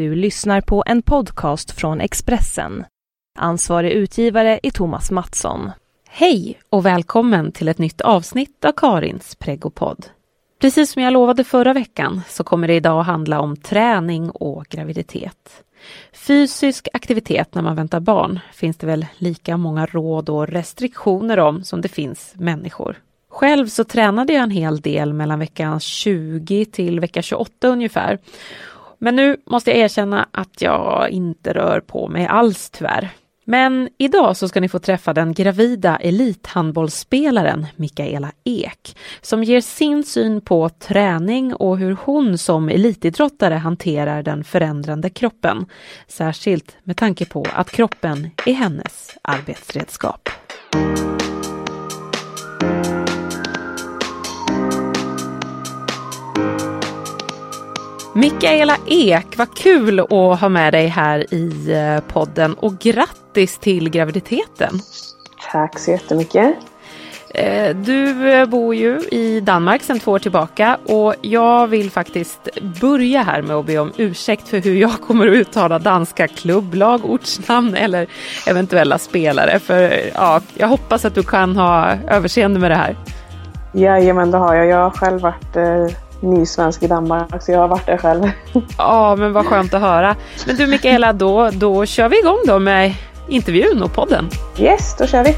Du lyssnar på en podcast från Expressen. Ansvarig utgivare är Thomas Mattsson. Hej och välkommen till ett nytt avsnitt av Karins Preggopodd. Precis som jag lovade förra veckan så kommer det idag att handla om träning och graviditet. Fysisk aktivitet när man väntar barn finns det väl lika många råd och restriktioner om som det finns människor. Själv så tränade jag en hel del mellan vecka 20 till vecka 28 ungefär. Men nu måste jag erkänna att jag inte rör på mig alls tyvärr. Men idag så ska ni få träffa den gravida elithandbollsspelaren Mikaela Ek som ger sin syn på träning och hur hon som elitidrottare hanterar den förändrande kroppen. Särskilt med tanke på att kroppen är hennes arbetsredskap. Mikaela Ek, vad kul att ha med dig här i eh, podden och grattis till graviditeten. Tack så jättemycket. Eh, du eh, bor ju i Danmark sedan två år tillbaka och jag vill faktiskt börja här med att be om ursäkt för hur jag kommer att uttala danska klubblag, ortsnamn eller eventuella spelare. För ja, jag hoppas att du kan ha överseende med det här. Jajamän, det har jag. Jag har själv varit eh ny svensk i Danmark, så jag har varit där själv. Ja, men vad skönt att höra. Men du Mikaela, då, då kör vi igång då med intervjun och podden. Yes, då kör vi.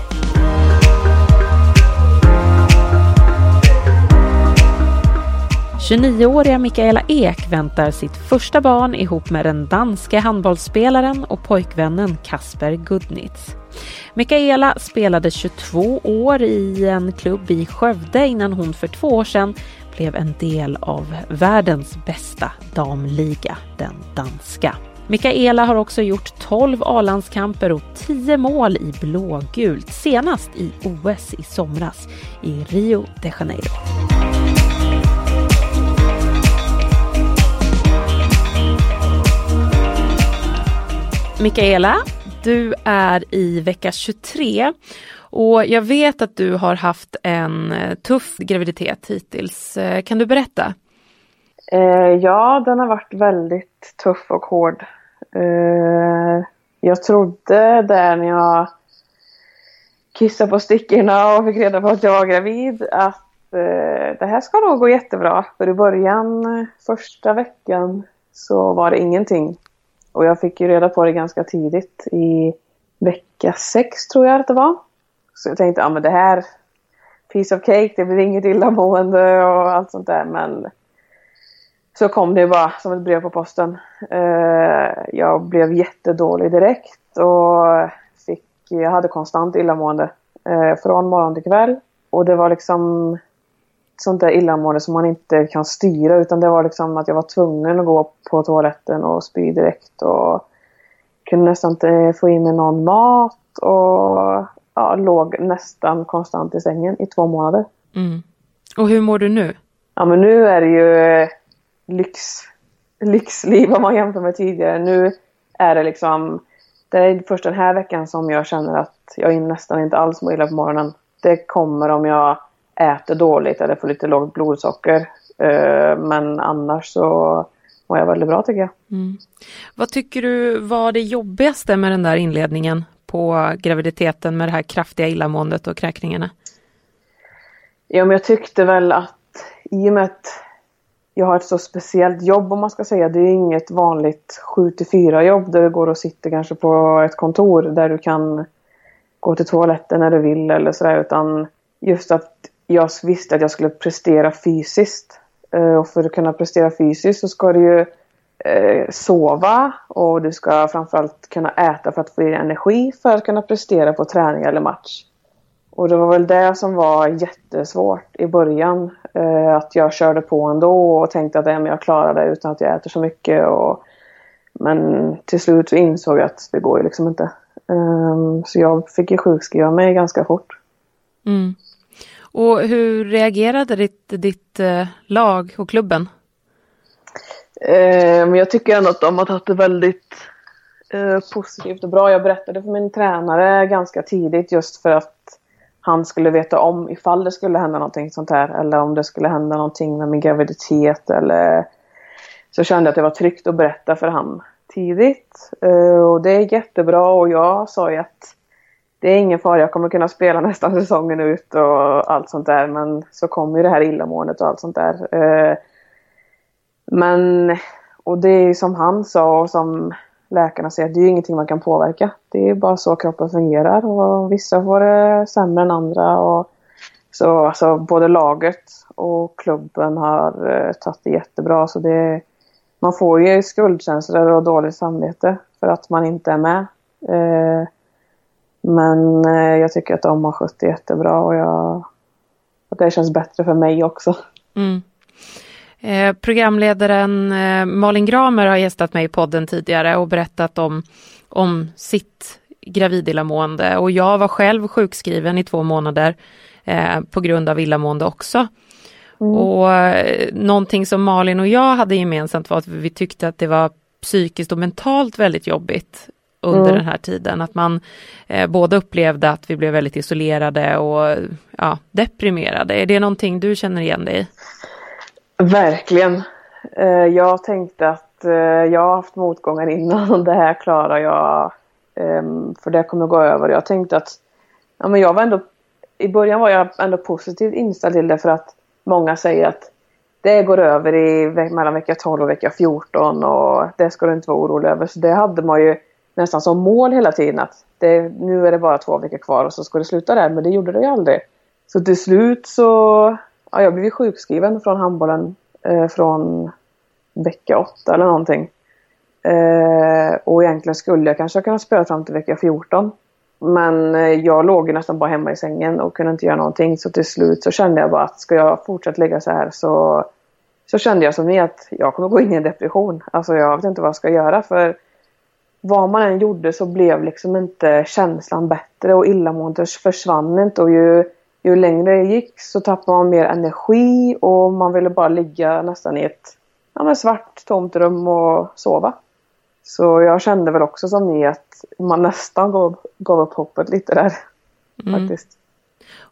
–29-åriga Mikaela Ek väntar sitt första barn ihop med den danske handbollsspelaren och pojkvännen Kasper Gudnitz. Mikaela spelade 22 år i en klubb i Skövde innan hon för två år sedan blev en del av världens bästa damliga, den danska. Mikaela har också gjort 12 A-landskamper och 10 mål i blågult, senast i OS i somras i Rio de Janeiro. Mikaela, du är i vecka 23 och jag vet att du har haft en eh, tuff graviditet hittills. Eh, kan du berätta? Eh, ja, den har varit väldigt tuff och hård. Eh, jag trodde där när jag kissade på stickorna och fick reda på att jag var gravid att eh, det här ska nog gå jättebra. För i början, eh, första veckan, så var det ingenting. Och jag fick ju reda på det ganska tidigt i vecka sex tror jag att det var. Så jag tänkte, ja men det här, piece of cake, det blir inget illamående och allt sånt där. Men så kom det bara som ett brev på posten. Eh, jag blev jättedålig direkt och fick, jag hade konstant illamående eh, från morgon till kväll. Och det var liksom sånt där illamående som man inte kan styra utan det var liksom att jag var tvungen att gå på toaletten och spy direkt och kunde nästan inte få i mig någon mat och ja, låg nästan konstant i sängen i två månader. Mm. Och hur mår du nu? Ja men nu är det ju eh, lyx, lyxliv om man jämför med tidigare. Nu är det liksom, det är först den här veckan som jag känner att jag nästan inte alls mår illa på morgonen. Det kommer om jag äter dåligt eller får lite lågt blodsocker. Eh, men annars så mår jag väldigt bra tycker jag. Mm. Vad tycker du var det jobbigaste med den där inledningen? På graviditeten med det här kraftiga illamåendet och kräkningarna? Ja, men jag tyckte väl att i och med att jag har ett så speciellt jobb om man ska säga. Det är inget vanligt 7 4 jobb där du går och sitter kanske på ett kontor där du kan gå till toaletten när du vill eller sådär. Utan just att jag visste att jag skulle prestera fysiskt. Eh, och för att kunna prestera fysiskt så ska du ju eh, sova och du ska framförallt kunna äta för att få i energi för att kunna prestera på träning eller match. Och det var väl det som var jättesvårt i början. Eh, att jag körde på ändå och tänkte att jag klarar det utan att jag äter så mycket. Och, men till slut så insåg jag att det går ju liksom inte. Um, så jag fick ju sjukskriva mig ganska fort. Mm. Och hur reagerade ditt, ditt eh, lag och klubben? Eh, men jag tycker ändå att de har tagit det väldigt eh, positivt och bra. Jag berättade för min tränare ganska tidigt just för att han skulle veta om ifall det skulle hända någonting sånt här eller om det skulle hända någonting med min graviditet eller så kände jag att det var tryggt att berätta för honom tidigt. Eh, och det är jättebra och jag sa ju att det är ingen fara, jag kommer kunna spela nästan säsongen ut och allt sånt där. Men så kommer ju det här illamåendet och allt sånt där. Eh, men, och det är som han sa och som läkarna säger, det är ju ingenting man kan påverka. Det är bara så kroppen fungerar och vissa får det sämre än andra. Och så alltså, både laget och klubben har eh, tagit det jättebra. Så det, man får ju skuldkänslor och dåligt samvete för att man inte är med. Eh, men eh, jag tycker att de har skött det jättebra och jag, att det känns bättre för mig också. Mm. Eh, programledaren eh, Malin Gramer har gästat mig i podden tidigare och berättat om, om sitt gravidillamående och jag var själv sjukskriven i två månader eh, på grund av illamående också. Mm. Och eh, någonting som Malin och jag hade gemensamt var att vi tyckte att det var psykiskt och mentalt väldigt jobbigt under mm. den här tiden. Att man eh, både upplevde att vi blev väldigt isolerade och ja, deprimerade. Är det någonting du känner igen dig i? Verkligen. Eh, jag tänkte att eh, jag har haft motgångar innan det här klarar jag. Ehm, för det kommer gå över. Jag tänkte att ja, men jag var ändå, i början var jag ändå positivt inställd till det för att många säger att det går över i mellan vecka 12 och vecka 14 och det ska du inte vara orolig över. Så det hade man ju nästan som mål hela tiden att det, nu är det bara två veckor kvar och så ska det sluta där. Men det gjorde det ju aldrig. Så till slut så ja, jag blev sjukskriven från handbollen eh, från vecka 8 eller någonting. Eh, och egentligen skulle jag kanske kunna spela fram till vecka 14. Men eh, jag låg nästan bara hemma i sängen och kunde inte göra någonting. Så till slut så kände jag bara att ska jag fortsätta ligga så här så, så kände jag som ni att jag kommer gå in i en depression. Alltså jag vet inte vad jag ska göra för vad man än gjorde så blev liksom inte känslan bättre och illamåendet försvann inte. Och ju ju längre det gick så tappade man mer energi och man ville bara ligga nästan i ett ja, men svart tomt rum och sova. Så jag kände väl också som ni att man nästan gav, gav upp hoppet lite där. Mm. Faktiskt.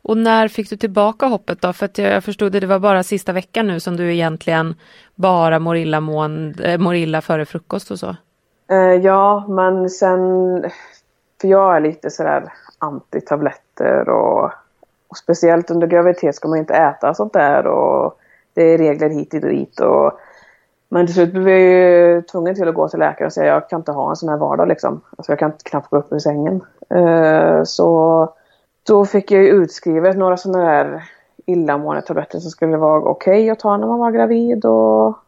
Och när fick du tillbaka hoppet då? För att jag förstod att det var bara sista veckan nu som du egentligen bara mår illa, mån, äh, mår illa före frukost och så. Eh, ja, men sen... För jag är lite sådär anti-tabletter och och speciellt under graviditet ska man inte äta sånt där och det är regler hit och dit. Och, men till slut blev jag ju tvungen till att gå till läkare och säga jag kan inte ha en sån här vardag liksom. Alltså jag kan knappt gå upp ur sängen. Uh, så då fick jag ju utskrivet några sådana där illamående tabletter som skulle vara okej okay att ta när man var gravid. Och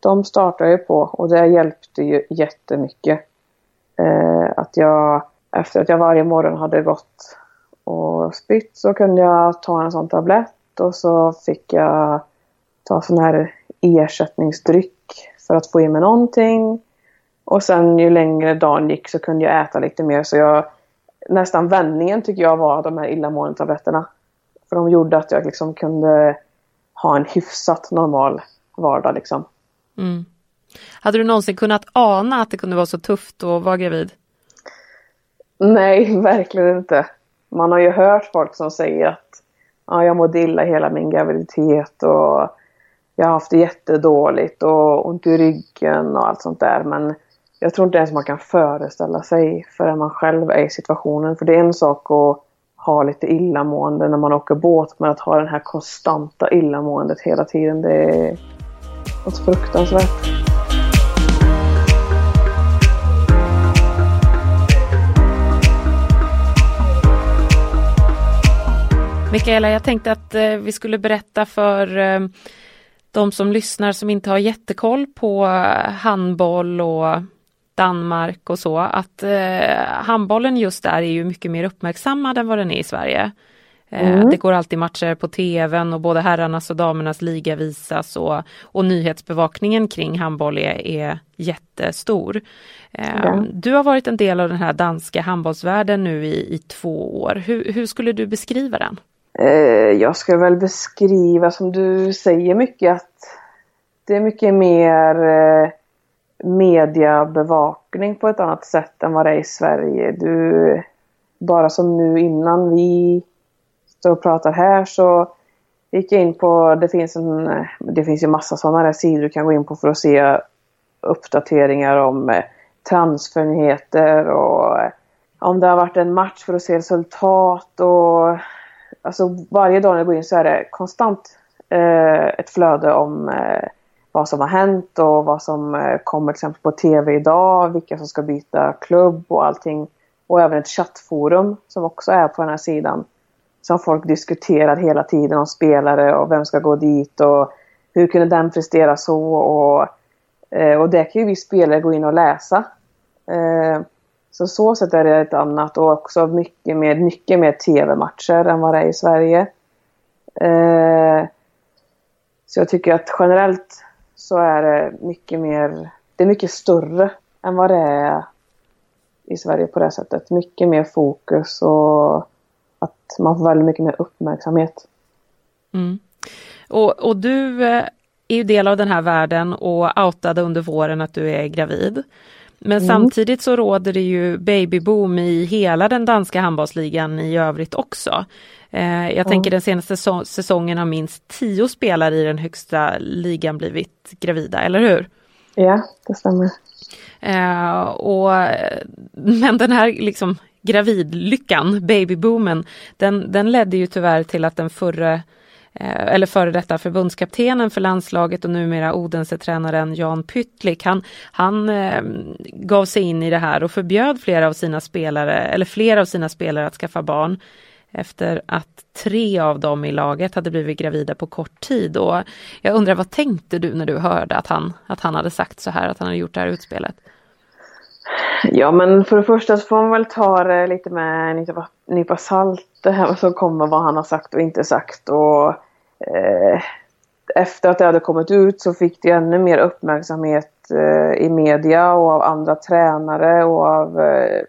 de startade jag på och det hjälpte ju jättemycket. Uh, att jag efter att jag varje morgon hade gått och spytt så kunde jag ta en sån tablett och så fick jag ta sån här ersättningsdryck för att få i mig någonting. Och sen ju längre dagen gick så kunde jag äta lite mer så jag nästan vändningen tycker jag var de här illamående tabletterna. För de gjorde att jag liksom kunde ha en hyfsat normal vardag liksom. Mm. Hade du någonsin kunnat ana att det kunde vara så tufft att vara gravid? Nej, verkligen inte man har ju hört folk som säger att ja, jag mådde illa hela min graviditet och jag har haft det jättedåligt och ont i ryggen och allt sånt där. Men jag tror inte ens man kan föreställa sig förrän man själv är i situationen. För det är en sak att ha lite illamående när man åker båt men att ha det här konstanta illamåendet hela tiden det är något fruktansvärt. Mikaela, jag tänkte att eh, vi skulle berätta för eh, de som lyssnar som inte har jättekoll på eh, handboll och Danmark och så att handbollen just där är ju mycket mer uppmärksammad än vad den är i Sverige. Mm. Det går alltid matcher på tvn och både herrarnas och damernas liga visas och, och nyhetsbevakningen kring handboll är, är jättestor. Ja. Du har varit en del av den här danska handbollsvärlden nu i, i två år. Hur, hur skulle du beskriva den? Eh, jag ska väl beskriva som du säger mycket att det är mycket mer eh, mediebevakning på ett annat sätt än vad det är i Sverige. Du, bara som nu innan vi står och pratar här så gick jag in på, det finns en, det finns ju massa sådana där sidor du kan gå in på för att se uppdateringar om eh, transfernyheter och om det har varit en match för att se resultat och alltså varje dag när jag går in så är det konstant eh, ett flöde om eh, vad som har hänt och vad som eh, kommer till exempel på tv idag, vilka som ska byta klubb och allting. Och även ett chattforum som också är på den här sidan. Som folk diskuterar hela tiden om spelare och vem ska gå dit och hur kunde den prestera så och, eh, och det kan ju vi spelare gå in och läsa. Eh, så så sätt är det ett annat och också mycket mer, mycket mer tv-matcher än vad det är i Sverige. Eh, så jag tycker att generellt så är det mycket mer, det är mycket större än vad det är i Sverige på det sättet. Mycket mer fokus och att man får väldigt mycket mer uppmärksamhet. Mm. Och, och du eh, är ju del av den här världen och outade under våren att du är gravid. Men mm. samtidigt så råder det ju babyboom i hela den danska handbollsligan i övrigt också. Eh, jag tänker den senaste säsongen har minst tio spelare i den högsta ligan blivit gravida, eller hur? Ja, det stämmer. Eh, och, men den här liksom gravidlyckan, babyboomen, den, den ledde ju tyvärr till att den förre Eh, Eh, eller före detta förbundskaptenen för landslaget och numera Odense-tränaren Jan Pytlik, han, han eh, gav sig in i det här och förbjöd flera av sina spelare, eller flera av sina spelare att skaffa barn efter att tre av dem i laget hade blivit gravida på kort tid. Och jag undrar, vad tänkte du när du hörde att han, att han hade sagt så här, att han hade gjort det här utspelet? Ja, men för det första så får man väl ta det lite med en nypa salt, det här som kommer, vad han har sagt och inte sagt. Och eh, efter att det hade kommit ut så fick det ännu mer uppmärksamhet eh, i media och av andra tränare och av eh,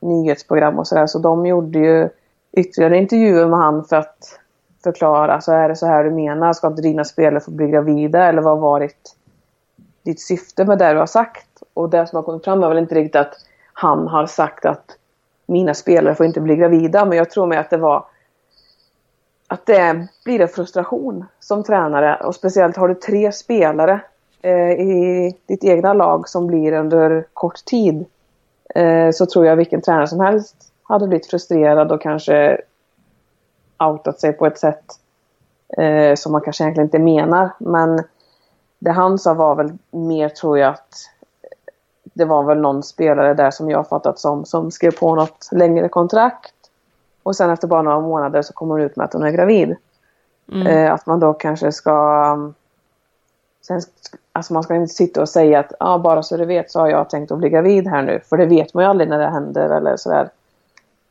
nyhetsprogram och sådär. Så de gjorde ju ytterligare intervjuer med han för att förklara, så är det så här du menar? Ska inte dina spelare få bli gravida? Eller vad har varit ditt syfte med det du har sagt? Och det som har kommit fram är väl inte riktigt att han har sagt att mina spelare får inte bli gravida. Men jag tror mig att det var att det blir en frustration som tränare och speciellt har du tre spelare eh, i ditt egna lag som blir under kort tid eh, så tror jag vilken tränare som helst hade blivit frustrerad och kanske outat sig på ett sätt eh, som man kanske egentligen inte menar. Men det han sa var väl mer tror jag att det var väl någon spelare där som jag fattat som som skrev på något längre kontrakt och sen efter bara några månader så kommer hon ut med att hon är gravid. Mm. Eh, att man då kanske ska... Um, sen, alltså man ska inte sitta och säga att ah, bara så du vet så har jag tänkt att bli gravid här nu. För det vet man ju aldrig när det händer eller sådär.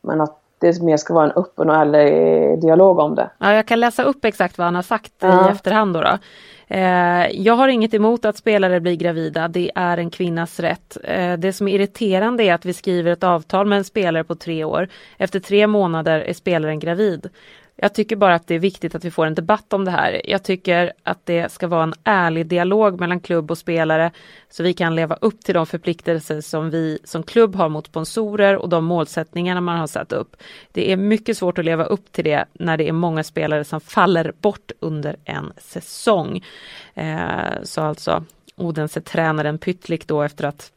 Men att det mer ska vara en öppen och ärlig dialog om det. Ja, jag kan läsa upp exakt vad han har sagt ja. i efterhand. Då, då. Eh, jag har inget emot att spelare blir gravida, det är en kvinnas rätt. Eh, det som är irriterande är att vi skriver ett avtal med en spelare på tre år. Efter tre månader är spelaren gravid. Jag tycker bara att det är viktigt att vi får en debatt om det här. Jag tycker att det ska vara en ärlig dialog mellan klubb och spelare så vi kan leva upp till de förpliktelser som vi som klubb har mot sponsorer och de målsättningarna man har satt upp. Det är mycket svårt att leva upp till det när det är många spelare som faller bort under en säsong. Eh, så alltså Odense-tränaren Pytlik då efter att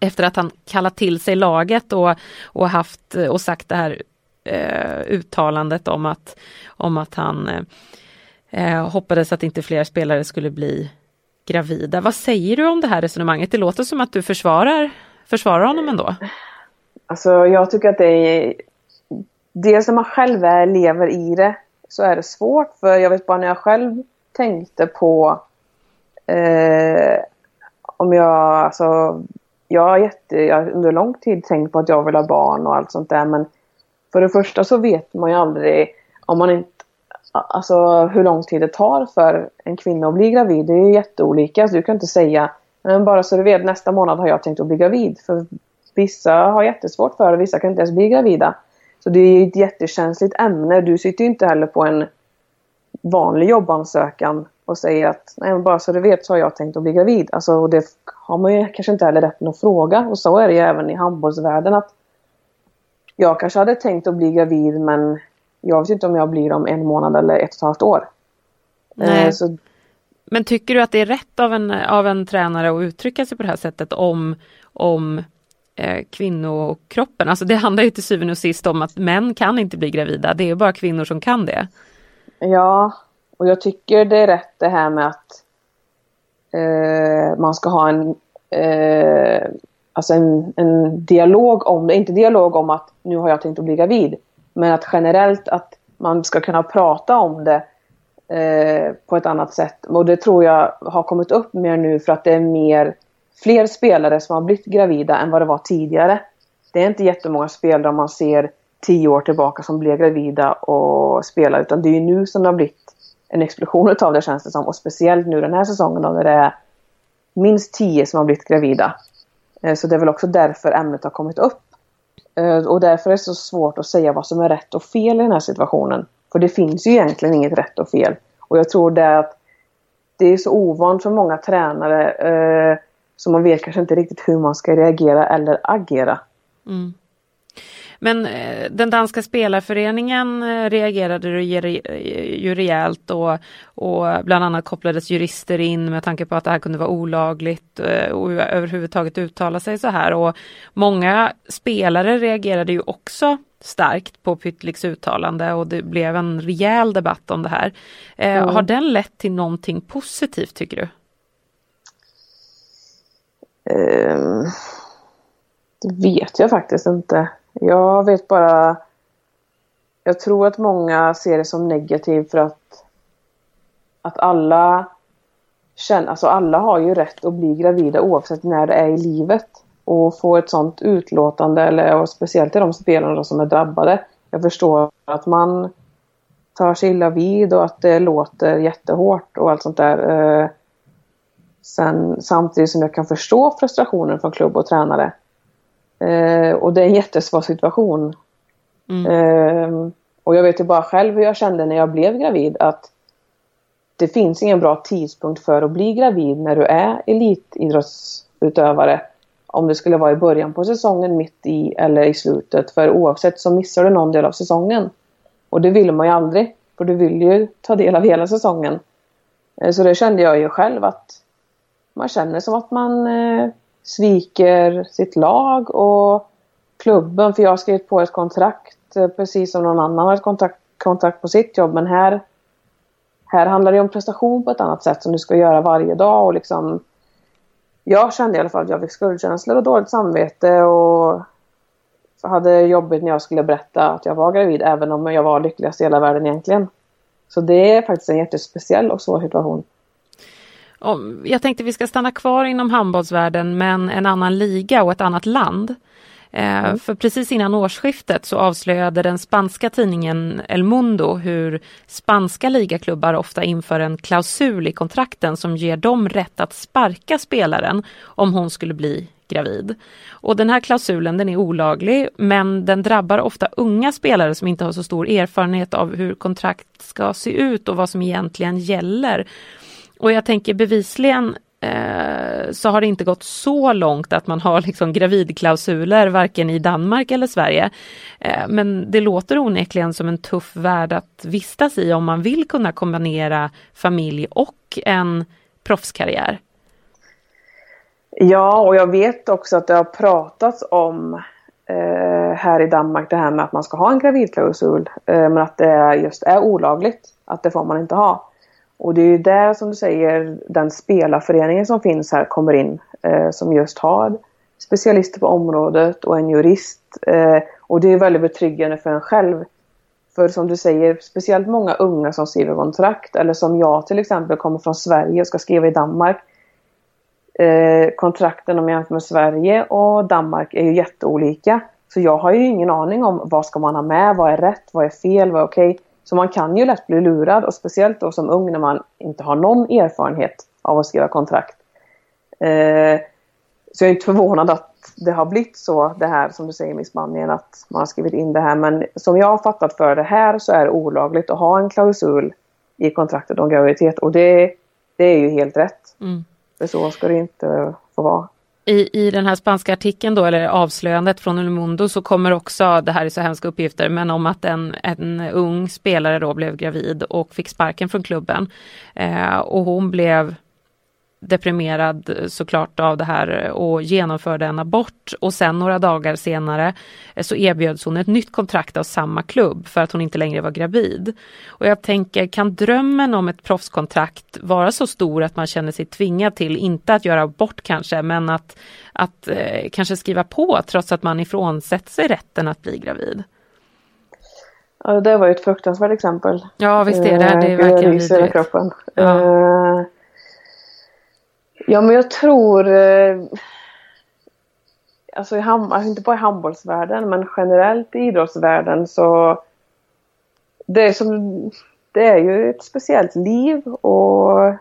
efter att han kallat till sig laget och, och haft och sagt det här eh, uttalandet om att, om att han eh, eh, hoppades att inte fler spelare skulle bli gravida. Vad säger du om det här resonemanget? Det låter som att du försvarar, försvarar honom ändå. Alltså jag tycker att det är... Dels när man själv är, lever i det så är det svårt. För jag vet bara när jag själv tänkte på eh, om jag, alltså, jag har jätte, jag under lång tid tänkt på att jag vill ha barn och allt sånt där men för det första så vet man ju aldrig om man inte, alltså hur lång tid det tar för en kvinna att bli gravid. Det är ju jätteolika. Så du kan inte säga, men bara så du vet nästa månad har jag tänkt att bli gravid. För vissa har jättesvårt för det, vissa kan inte ens bli gravida. Så det är ett jättekänsligt ämne. Du sitter ju inte heller på en vanlig jobbansökan och säger att nej, bara så du vet så har jag tänkt att bli gravid. Alltså, det har man ju kanske inte heller rätten att fråga. Och så är det ju även i handbollsvärlden att jag kanske hade tänkt att bli gravid men jag vet inte om jag blir om en månad eller ett och ett halvt år. Nej. Eh, så... Men tycker du att det är rätt av en, av en tränare att uttrycka sig på det här sättet om, om eh, kvinnokroppen? Alltså det handlar ju till syvende och sist om att män kan inte bli gravida. Det är bara kvinnor som kan det. Ja, och jag tycker det är rätt det här med att eh, man ska ha en, eh, alltså en, en dialog om det. Inte dialog om att nu har jag tänkt att bli gravid. Men att generellt att man ska kunna prata om det eh, på ett annat sätt. Och det tror jag har kommit upp mer nu för att det är mer fler spelare som har blivit gravida än vad det var tidigare. Det är inte jättemånga spelare om man ser tio år tillbaka som blev gravida och spelar utan det är ju nu som det har blivit en explosion av det känns det som. Och speciellt nu den här säsongen då när det är minst tio som har blivit gravida. Eh, så det är väl också därför ämnet har kommit upp. Eh, och därför är det så svårt att säga vad som är rätt och fel i den här situationen. För det finns ju egentligen inget rätt och fel. Och jag tror det att det är så ovant för många tränare eh, så man vet kanske inte riktigt hur man ska reagera eller agera. Mm. Men eh, den danska spelarföreningen eh, reagerade ju rejält och, och bland annat kopplades jurister in med tanke på att det här kunde vara olagligt eh, och överhuvudtaget uttala sig så här. Och många spelare reagerade ju också starkt på Pytliks uttalande och det blev en rejäl debatt om det här. Mm. Har den lett till någonting positivt tycker du? Um, det vet jag faktiskt inte. Jag vet bara... Jag tror att många ser det som negativt för att, att alla känner, alltså alla har ju rätt att bli gravida oavsett när det är i livet. Och få ett sånt utlåtande, eller och speciellt till de spelarna som är drabbade. Jag förstår att man tar sig illa vid och att det låter jättehårt och allt sånt där. Eh, sen, samtidigt som jag kan förstå frustrationen från klubb och tränare. Eh, och det är en jättesvår situation. Mm. Eh, och jag vet ju bara själv hur jag kände när jag blev gravid att det finns ingen bra tidpunkt för att bli gravid när du är elitidrottsutövare. Om det skulle vara i början på säsongen, mitt i eller i slutet. För oavsett så missar du någon del av säsongen. Och det vill man ju aldrig. För du vill ju ta del av hela säsongen. Eh, så det kände jag ju själv att man känner som att man eh, sviker sitt lag och klubben. För jag har skrivit på ett kontrakt eh, precis som någon annan har ett kontrakt, kontrakt på sitt jobb. Men här, här handlar det om prestation på ett annat sätt som du ska göra varje dag. Och liksom, jag kände i alla fall att jag fick skuldkänslor och dåligt samvete. och hade jobbigt när jag skulle berätta att jag var gravid även om jag var lyckligast i hela världen egentligen. Så det är faktiskt en jättespeciell och svår situation. Jag tänkte vi ska stanna kvar inom handbollsvärlden men en annan liga och ett annat land. Eh, mm. För precis innan årsskiftet så avslöjade den spanska tidningen El Mundo hur spanska ligaklubbar ofta inför en klausul i kontrakten som ger dem rätt att sparka spelaren om hon skulle bli gravid. Och den här klausulen den är olaglig men den drabbar ofta unga spelare som inte har så stor erfarenhet av hur kontrakt ska se ut och vad som egentligen gäller. Och jag tänker bevisligen eh, så har det inte gått så långt att man har liksom gravidklausuler varken i Danmark eller Sverige. Eh, men det låter onekligen som en tuff värld att vistas i om man vill kunna kombinera familj och en proffskarriär. Ja, och jag vet också att det har pratats om eh, här i Danmark det här med att man ska ha en gravidklausul. Eh, men att det just är olagligt. Att det får man inte ha. Och det är ju där som du säger den spelarföreningen som finns här kommer in. Eh, som just har specialister på området och en jurist. Eh, och det är väldigt betryggande för en själv. För som du säger, speciellt många unga som skriver kontrakt eller som jag till exempel kommer från Sverige och ska skriva i Danmark. Eh, kontrakten om jag jämför med Sverige och Danmark är ju jätteolika. Så jag har ju ingen aning om vad ska man ha med, vad är rätt, vad är fel, vad är okej. Så man kan ju lätt bli lurad och speciellt då som ung när man inte har någon erfarenhet av att skriva kontrakt. Eh, så jag är inte förvånad att det har blivit så det här som du säger med Spanien att man har skrivit in det här. Men som jag har fattat för det här så är det olagligt att ha en klausul i kontraktet om graviditet och det, det är ju helt rätt. Mm. För så ska det inte få vara i, i den här spanska artikeln då, eller avslöjandet från El Mundo så kommer också, det här är så hemska uppgifter, men om att en, en ung spelare då blev gravid och fick sparken från klubben. Eh, och hon blev deprimerad såklart av det här och genomförde en abort och sen några dagar senare eh, så erbjöds hon ett nytt kontrakt av samma klubb för att hon inte längre var gravid. Och jag tänker, kan drömmen om ett proffskontrakt vara så stor att man känner sig tvingad till, inte att göra abort kanske, men att, att eh, kanske skriva på trots att man ifrånsätter sig rätten att bli gravid? Ja, det var ju ett fruktansvärt exempel. Ja, visst är det. Det är eh, verkligen vidrigt. kroppen. Ja. Eh, Ja, men jag tror... Eh, alltså, i ham alltså inte bara i handbollsvärlden, men generellt i idrottsvärlden så... Det är, som, det är ju ett speciellt liv och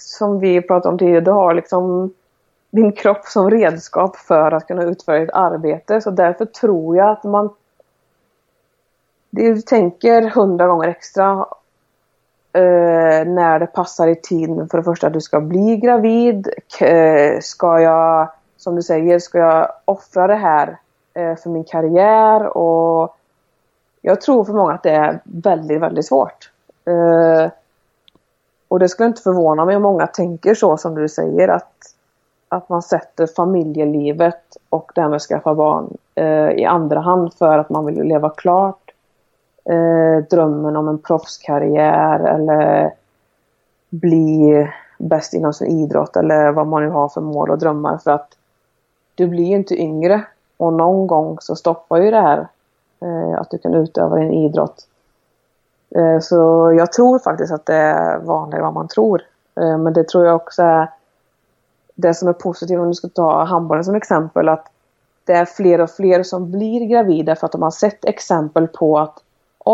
som vi pratade om tidigare, du har liksom din kropp som redskap för att kunna utföra ett arbete. Så därför tror jag att man du tänker hundra gånger extra eh, när det passar i tiden. För det första att du ska bli gravid. Eh, ska jag, som du säger, ska jag offra det här eh, för min karriär? Och jag tror för många att det är väldigt, väldigt svårt. Eh, och det skulle inte förvåna mig om många tänker så som du säger att, att man sätter familjelivet och det här med att skaffa barn eh, i andra hand för att man vill leva klart eh, drömmen om en proffskarriär eller bli bäst inom sin idrott eller vad man nu har för mål och drömmar för att du blir ju inte yngre och någon gång så stoppar ju det här eh, att du kan utöva din idrott. Eh, så jag tror faktiskt att det är vanligare än vad man tror. Eh, men det tror jag också är det som är positivt om du ska ta handbollen som exempel att det är fler och fler som blir gravida för att de har sett exempel på att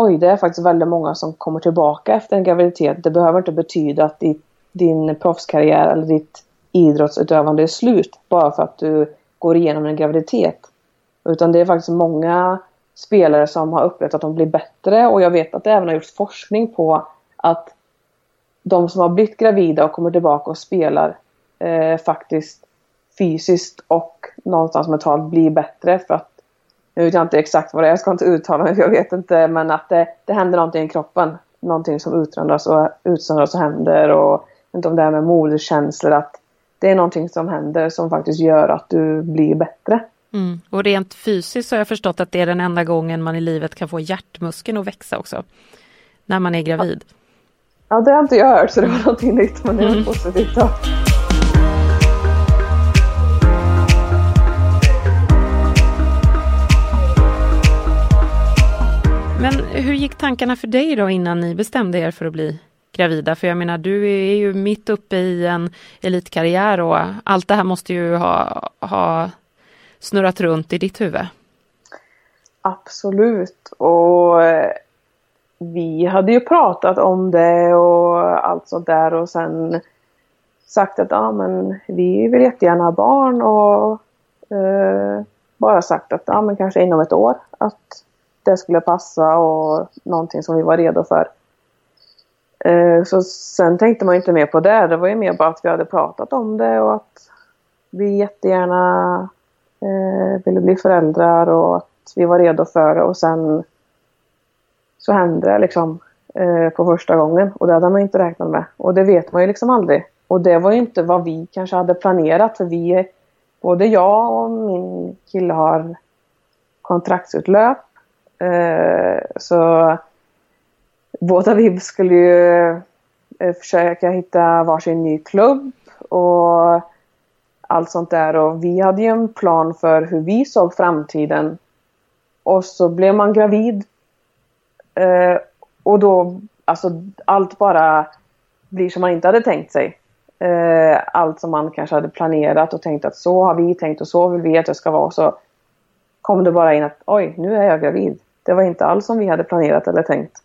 oj, det är faktiskt väldigt många som kommer tillbaka efter en graviditet. Det behöver inte betyda att ditt, din proffskarriär eller ditt idrottsutövande är slut bara för att du går igenom en graviditet. Utan det är faktiskt många spelare som har upplevt att de blir bättre och jag vet att det även har gjorts forskning på att de som har blivit gravida och kommer tillbaka och spelar eh, faktiskt fysiskt och någonstans mentalt blir bättre för att nu vet jag inte exakt vad det är, jag ska inte uttala mig, jag vet inte, men att det, det händer någonting i kroppen. Någonting som utsöndras och, utsöndras och händer och inte om det här med moderskänslor, att det är någonting som händer som faktiskt gör att du blir bättre. Mm. Och rent fysiskt har jag förstått att det är den enda gången man i livet kan få hjärtmuskeln att växa också. När man är gravid. Ja, det har inte jag hört så det var någonting nytt men det är mm. positivt. Då. Hur gick tankarna för dig då innan ni bestämde er för att bli gravida? För jag menar, du är ju mitt uppe i en elitkarriär och allt det här måste ju ha, ha snurrat runt i ditt huvud. Absolut. Och eh, vi hade ju pratat om det och allt sånt där och sen sagt att ja, men vi vill jättegärna ha barn och eh, bara sagt att ja, men kanske inom ett år att det skulle passa och någonting som vi var redo för. Eh, så sen tänkte man inte mer på det. Det var ju mer bara att vi hade pratat om det och att vi jättegärna eh, ville bli föräldrar och att vi var redo för det och sen så hände det liksom eh, på första gången och det hade man inte räknat med. Och det vet man ju liksom aldrig. Och det var ju inte vad vi kanske hade planerat för vi, både jag och min kille har kontraktsutlöp Eh, så båda vi skulle ju eh, försöka hitta varsin ny klubb och allt sånt där. Och vi hade ju en plan för hur vi såg framtiden. Och så blev man gravid. Eh, och då, alltså allt bara blir som man inte hade tänkt sig. Eh, allt som man kanske hade planerat och tänkt att så har vi tänkt och så vill vi att det ska vara. Så kom det bara in att oj, nu är jag gravid. Det var inte alls som vi hade planerat eller tänkt.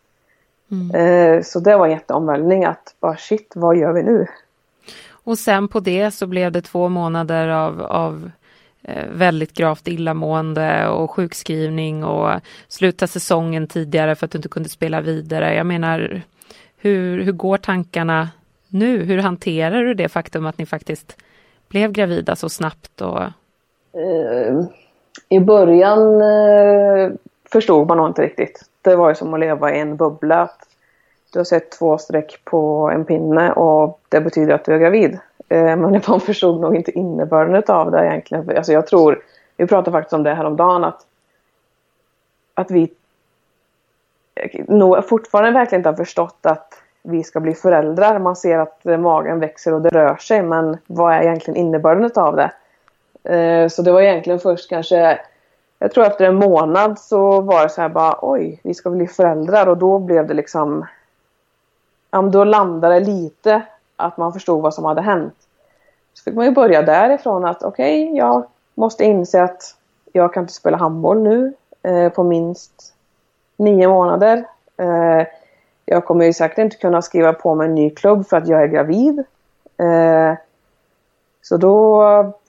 Mm. Eh, så det var en jätteomvälvning att bara shit, vad gör vi nu? Och sen på det så blev det två månader av, av eh, väldigt gravt illamående och sjukskrivning och sluta säsongen tidigare för att du inte kunde spela vidare. Jag menar, hur, hur går tankarna nu? Hur hanterar du det faktum att ni faktiskt blev gravida så snabbt? Och... Uh, I början förstod man nog inte riktigt. Det var ju som att leva i en bubbla. Du har sett två streck på en pinne och det betyder att du är gravid. Eh, men man förstod nog inte innebörden av det egentligen. Alltså jag tror, vi pratade faktiskt om det här om dagen att, att vi eh, nog fortfarande verkligen inte har förstått att vi ska bli föräldrar. Man ser att magen växer och det rör sig men vad är egentligen innebörden av det? Eh, så det var egentligen först kanske, jag tror efter en månad så var det så här bara oj, vi ska bli föräldrar och då blev det liksom, ja då landade det lite att man förstod vad som hade hänt. Så fick man ju börja därifrån att okej, okay, jag måste inse att jag kan inte spela handboll nu eh, på minst nio månader. Eh, jag kommer ju säkert inte kunna skriva på mig en ny klubb för att jag är gravid. Eh, så då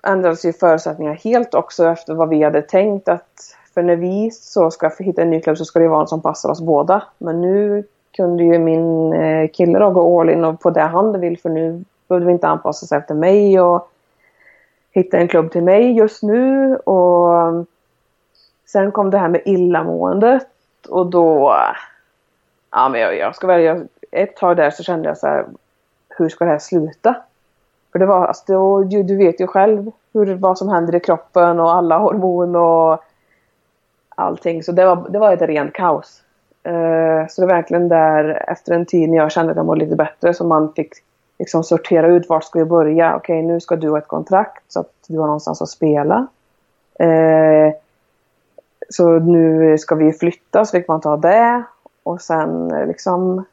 ändrades ju förutsättningarna helt också efter vad vi hade tänkt att för när vi så ska hitta en ny klubb så ska det vara en som passar oss båda. Men nu kunde ju min eh, kille då gå all in på det han vill för nu behövde vi inte anpassa sig efter mig och hitta en klubb till mig just nu och sen kom det här med illamåendet och då ja, men jag, jag ska välja ett tag där så kände jag så här, hur ska det här sluta? För det var, alltså, då, du, du vet ju själv hur, vad som händer i kroppen och alla hormon och allting. Så det var, det var ett rent kaos. Uh, så det var verkligen där efter en tid när jag kände att jag mådde lite bättre som man fick liksom sortera ut vart ska vi börja. Okej, okay, nu ska du ha ett kontrakt så att du har någonstans att spela. Uh, så nu ska vi flytta så fick man ta det. Och sen eh, liksom,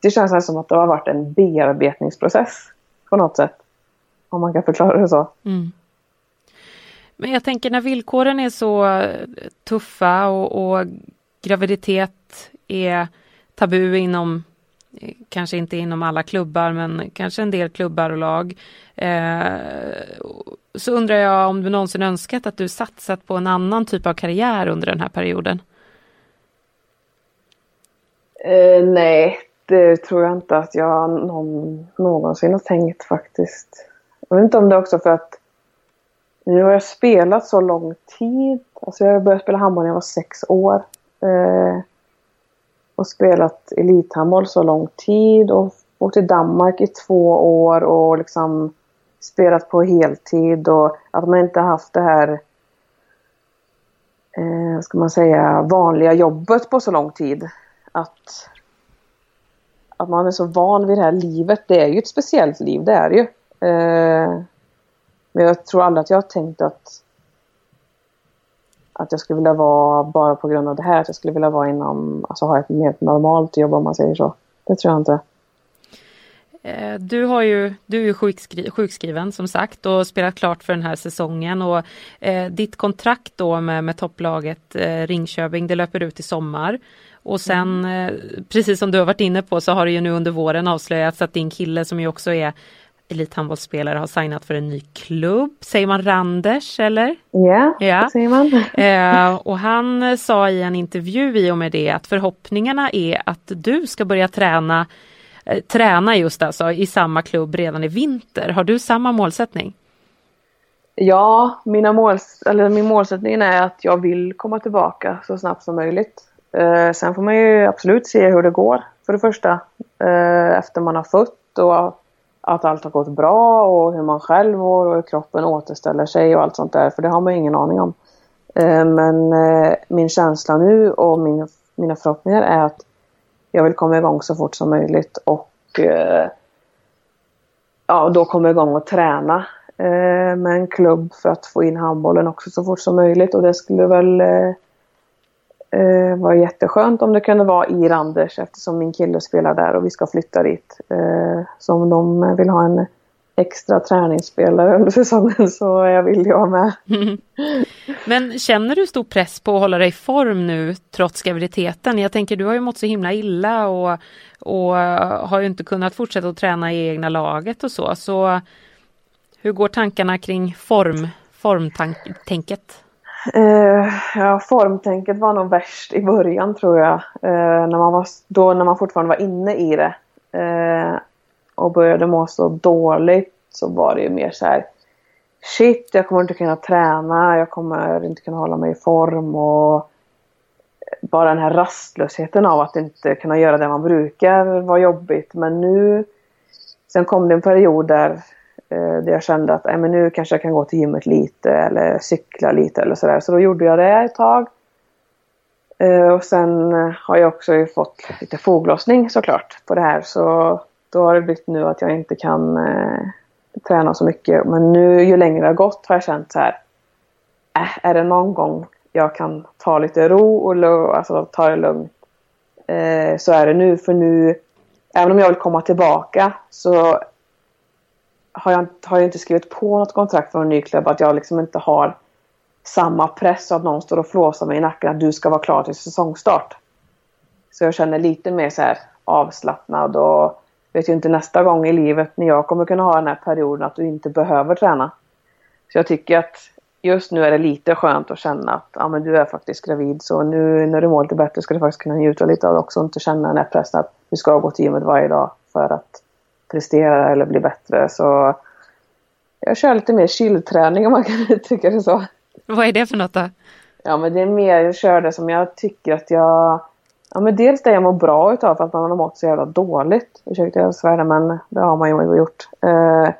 det känns som att det har varit en bearbetningsprocess på något sätt. Om man kan förklara det så. Mm. Men jag tänker när villkoren är så eh, tuffa och, och graviditet är tabu inom eh, kanske inte inom alla klubbar men kanske en del klubbar och lag. Eh, så undrar jag om du någonsin önskat att du satsat på en annan typ av karriär under den här perioden? Eh, nej, det tror jag inte att jag någon, någonsin har tänkt faktiskt. Jag vet inte om det är också för att nu har jag spelat så lång tid. Alltså jag började spela handboll när jag var sex år. Eh, och spelat elithandboll så lång tid och åkt till Danmark i två år och liksom spelat på heltid och att man inte haft det här eh, ska man säga, vanliga jobbet på så lång tid att, att man är så van vid det här livet. Det är ju ett speciellt liv, det är det ju. Eh, men jag tror aldrig att jag har tänkt att att jag skulle vilja vara bara på grund av det här. Att jag skulle vilja vara inom, alltså ha ett mer normalt jobb om man säger så. Det tror jag inte. Eh, du, har ju, du är sjukskri sjukskriven som sagt och spelat klart för den här säsongen och eh, ditt kontrakt då med, med topplaget eh, Ringköping det löper ut i sommar. Och sen mm. eh, precis som du har varit inne på så har det ju nu under våren avslöjats att din kille som ju också är elithandbollsspelare har signat för en ny klubb. Säger man Randers eller? Yeah, ja, det säger man. Eh, och han sa i en intervju i och med det att förhoppningarna är att du ska börja träna eh, träna just alltså i samma klubb redan i vinter. Har du samma målsättning? Ja, mina måls eller min målsättning är att jag vill komma tillbaka så snabbt som möjligt. Eh, sen får man ju absolut se hur det går för det första. Eh, efter man har fött och att allt har gått bra och hur man själv mår och hur kroppen återställer sig och allt sånt där. För det har man ju ingen aning om. Eh, men eh, min känsla nu och min, mina förhoppningar är att jag vill komma igång så fort som möjligt och eh, ja, då komma igång och träna med en klubb för att få in handbollen också så fort som möjligt. Och det skulle väl eh, var jätteskönt om det kunde vara i Randers eftersom min kille spelar där och vi ska flytta dit. Eh, så om de vill ha en extra träningsspelare under säsongen så är jag villig att med. Men känner du stor press på att hålla dig i form nu trots graviditeten? Jag tänker du har ju mått så himla illa och, och eh, har ju inte kunnat fortsätta att träna i egna laget och så. Så hur går tankarna kring form, formtänket? Eh, ja, formtänket var nog värst i början tror jag. Eh, när man var, då när man fortfarande var inne i det. Eh, och började må så dåligt så var det ju mer så här. shit, jag kommer inte kunna träna, jag kommer inte kunna hålla mig i form och bara den här rastlösheten av att inte kunna göra det man brukar var jobbigt. Men nu, sen kom det en period där, Eh, där jag kände att men nu kanske jag kan gå till gymmet lite eller cykla lite eller sådär. Så då gjorde jag det ett tag. Eh, och sen har jag också fått lite foglossning såklart på det här. Så då har det blivit nu att jag inte kan eh, träna så mycket. Men nu ju längre det har gått har jag känt så här. Äh, är det någon gång jag kan ta lite ro och alltså, ta det lugnt. Eh, så är det nu. För nu, även om jag vill komma tillbaka så har jag, har jag inte skrivit på något kontrakt för en ny klubb. Att jag liksom inte har samma press att någon står och flåsar mig i nacken att du ska vara klar till säsongstart. Så jag känner lite mer så här avslappnad och vet ju inte nästa gång i livet när jag kommer kunna ha den här perioden att du inte behöver träna. Så jag tycker att just nu är det lite skönt att känna att ja, men du är faktiskt gravid så nu när du mår lite bättre ska du faktiskt kunna njuta lite av det också och inte känna den här pressen att du ska gå till gymmet varje dag för att prestera eller bli bättre. Så jag kör lite mer chillträning om man kan uttrycka det så. Vad är det för något då? Ja men det är mer, jag kör det som jag tycker att jag Ja men dels det jag mår bra utav för att man har mått så jävla dåligt. Ursäkta jag svär men det har man ju gjort. Eh,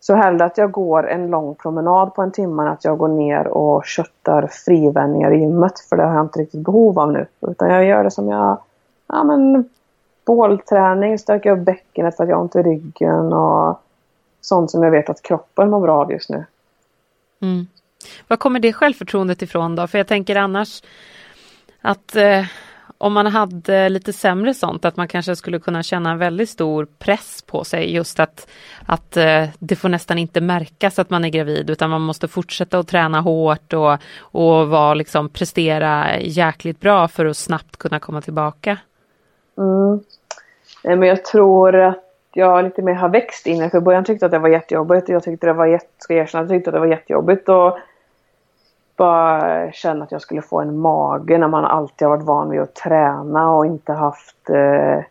så hellre att jag går en lång promenad på en timme än att jag går ner och köttar frivändningar i gymmet. För det har jag inte riktigt behov av nu. Utan jag gör det som jag... Ja men bålträning, stöka upp bäckenet för att jag har ont i ryggen och sånt som jag vet att kroppen mår bra av just nu. Mm. Var kommer det självförtroendet ifrån då? För jag tänker annars att eh, om man hade lite sämre sånt, att man kanske skulle kunna känna en väldigt stor press på sig just att, att eh, det får nästan inte märkas att man är gravid utan man måste fortsätta att träna hårt och, och vara, liksom, prestera jäkligt bra för att snabbt kunna komma tillbaka. Mm. Men jag tror att jag lite mer har växt in i För början tyckte jag att det var jättejobbigt. Jag tyckte det var jätte, ska jag erkänna, jag tyckte att det var jättejobbigt. Och bara känna att jag skulle få en mage när man alltid har varit van vid att träna och inte haft eh,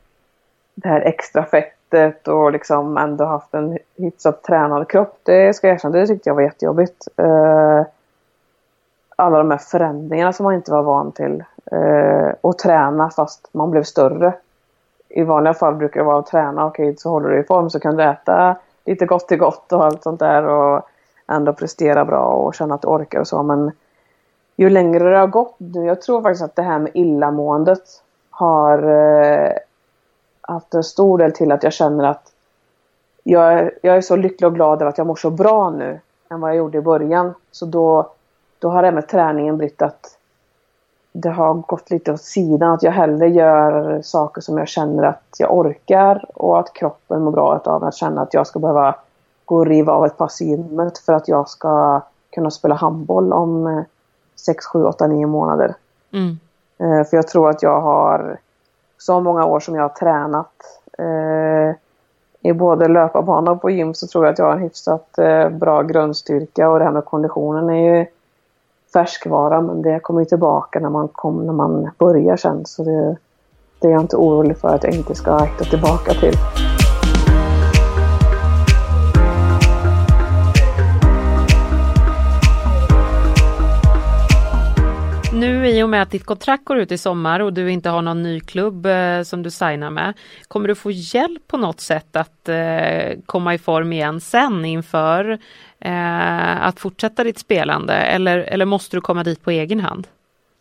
det här extra fettet och liksom ändå haft en hyfsat tränad kropp. Det ska jag erkänna, det tyckte jag var jättejobbigt. Eh, alla de här förändringarna som man inte var van till. Eh, och träna fast man blev större. I vanliga fall brukar det vara att träna, okej okay, så håller du i form så kan du äta lite gott i gott och allt sånt där. Och ändå prestera bra och känna att du orkar och så. Men ju längre det har gått nu, jag tror faktiskt att det här med illamåendet har eh, haft en stor del till att jag känner att jag är, jag är så lycklig och glad över att jag mår så bra nu än vad jag gjorde i början. Så då, då har det med träningen blivit att det har gått lite åt sidan. Att jag hellre gör saker som jag känner att jag orkar och att kroppen mår bra av. Att känna att jag ska behöva gå och riva av ett pass i gymmet för att jag ska kunna spela handboll om 6, 7, 8, 9 månader. Mm. Eh, för jag tror att jag har så många år som jag har tränat eh, i både löparbana och på gym så tror jag att jag har en hyfsat eh, bra grundstyrka och det här med konditionen är ju färskvara men det kommer ju tillbaka när man, kom, när man börjar sen så det, det är jag inte orolig för att jag inte ska hitta tillbaka till. I och med att ditt kontrakt går ut i sommar och du inte har någon ny klubb eh, som du signar med, kommer du få hjälp på något sätt att eh, komma i form igen sen inför eh, att fortsätta ditt spelande eller, eller måste du komma dit på egen hand?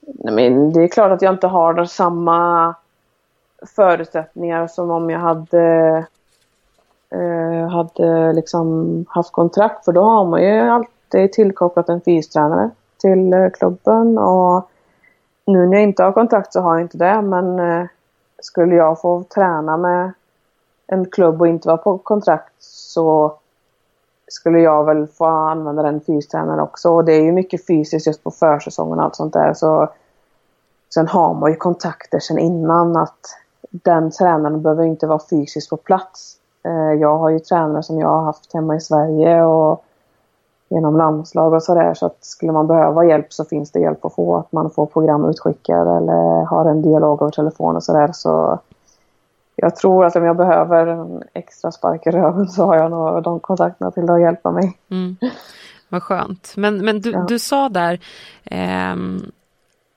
Nej, men det är klart att jag inte har samma förutsättningar som om jag hade eh, hade liksom haft kontrakt för då har man ju alltid tillkopplat en fystränare till eh, klubben och nu när jag inte har kontakt så har jag inte det men eh, skulle jag få träna med en klubb och inte vara på kontrakt så skulle jag väl få använda den fystränaren också. Och det är ju mycket fysiskt just på försäsongen och allt sånt där. Så sen har man ju kontakter sen innan att den tränaren behöver inte vara fysiskt på plats. Eh, jag har ju tränare som jag har haft hemma i Sverige och genom landslag och sådär. Så att skulle man behöva hjälp så finns det hjälp att få. Att man får program utskickade eller har en dialog över telefon och sådär. Så jag tror att om jag behöver en extra spark i röven så har jag nog de kontakterna till att hjälpa mig. Mm. Vad skönt. Men, men du, ja. du sa där eh,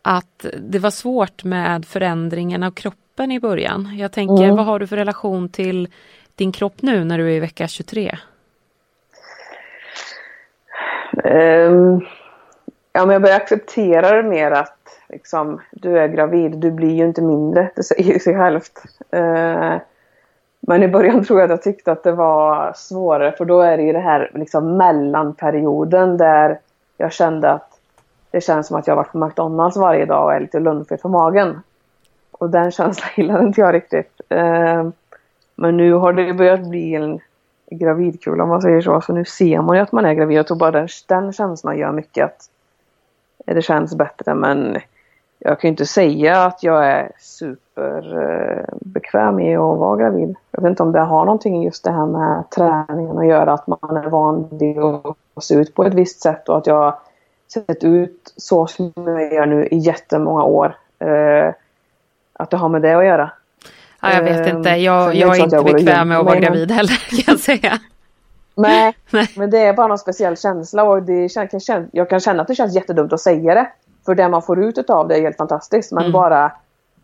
att det var svårt med förändringen av kroppen i början. Jag tänker, mm. vad har du för relation till din kropp nu när du är i vecka 23? Um, ja, men jag börjar acceptera det mer att liksom, du är gravid, du blir ju inte mindre, det säger sig självt. Uh, men i början tror jag att jag tyckte att det var svårare för då är det ju det här liksom mellanperioden där jag kände att det känns som att jag varit på McDonalds varje dag och är lite lunnfet på magen. Och den känslan gillade inte jag riktigt. Uh, men nu har det börjat bli en gravidkula om man säger så. Så nu ser man ju att man är gravid. Jag tror bara den, den känslan gör mycket att det känns bättre. Men jag kan ju inte säga att jag är superbekväm eh, i att vara gravid. Jag vet inte om det har någonting just det här med träningen att göra. Att man är van vid att se ut på ett visst sätt och att jag sett ut så som jag gör nu i jättemånga år. Eh, att det har med det att göra. Ja, jag vet inte, ehm, jag, jag är inte jag bekväm med att vara gravid heller kan jag säga. Nej, Nej, men det är bara någon speciell känsla och det känns, jag kan känna att det känns jättedumt att säga det. För det man får ut av det är helt fantastiskt. Men mm. bara,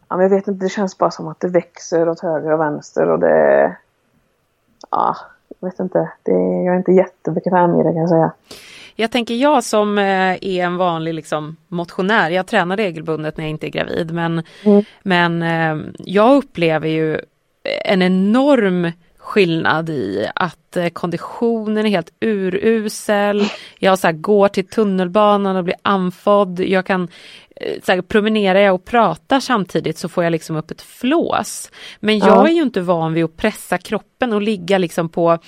ja, jag vet inte, det känns bara som att det växer åt höger och vänster och det... Ja, jag vet inte. Det, jag är inte jättebekväm i det kan jag säga. Jag tänker jag som eh, är en vanlig liksom, motionär, jag tränar regelbundet när jag inte är gravid men, mm. men eh, jag upplever ju en enorm skillnad i att eh, konditionen är helt urusel. Jag så här, går till tunnelbanan och blir andfådd. Jag kan så här, promenerar jag och pratar samtidigt så får jag liksom upp ett flås. Men jag ja. är ju inte van vid att pressa kroppen och ligga liksom på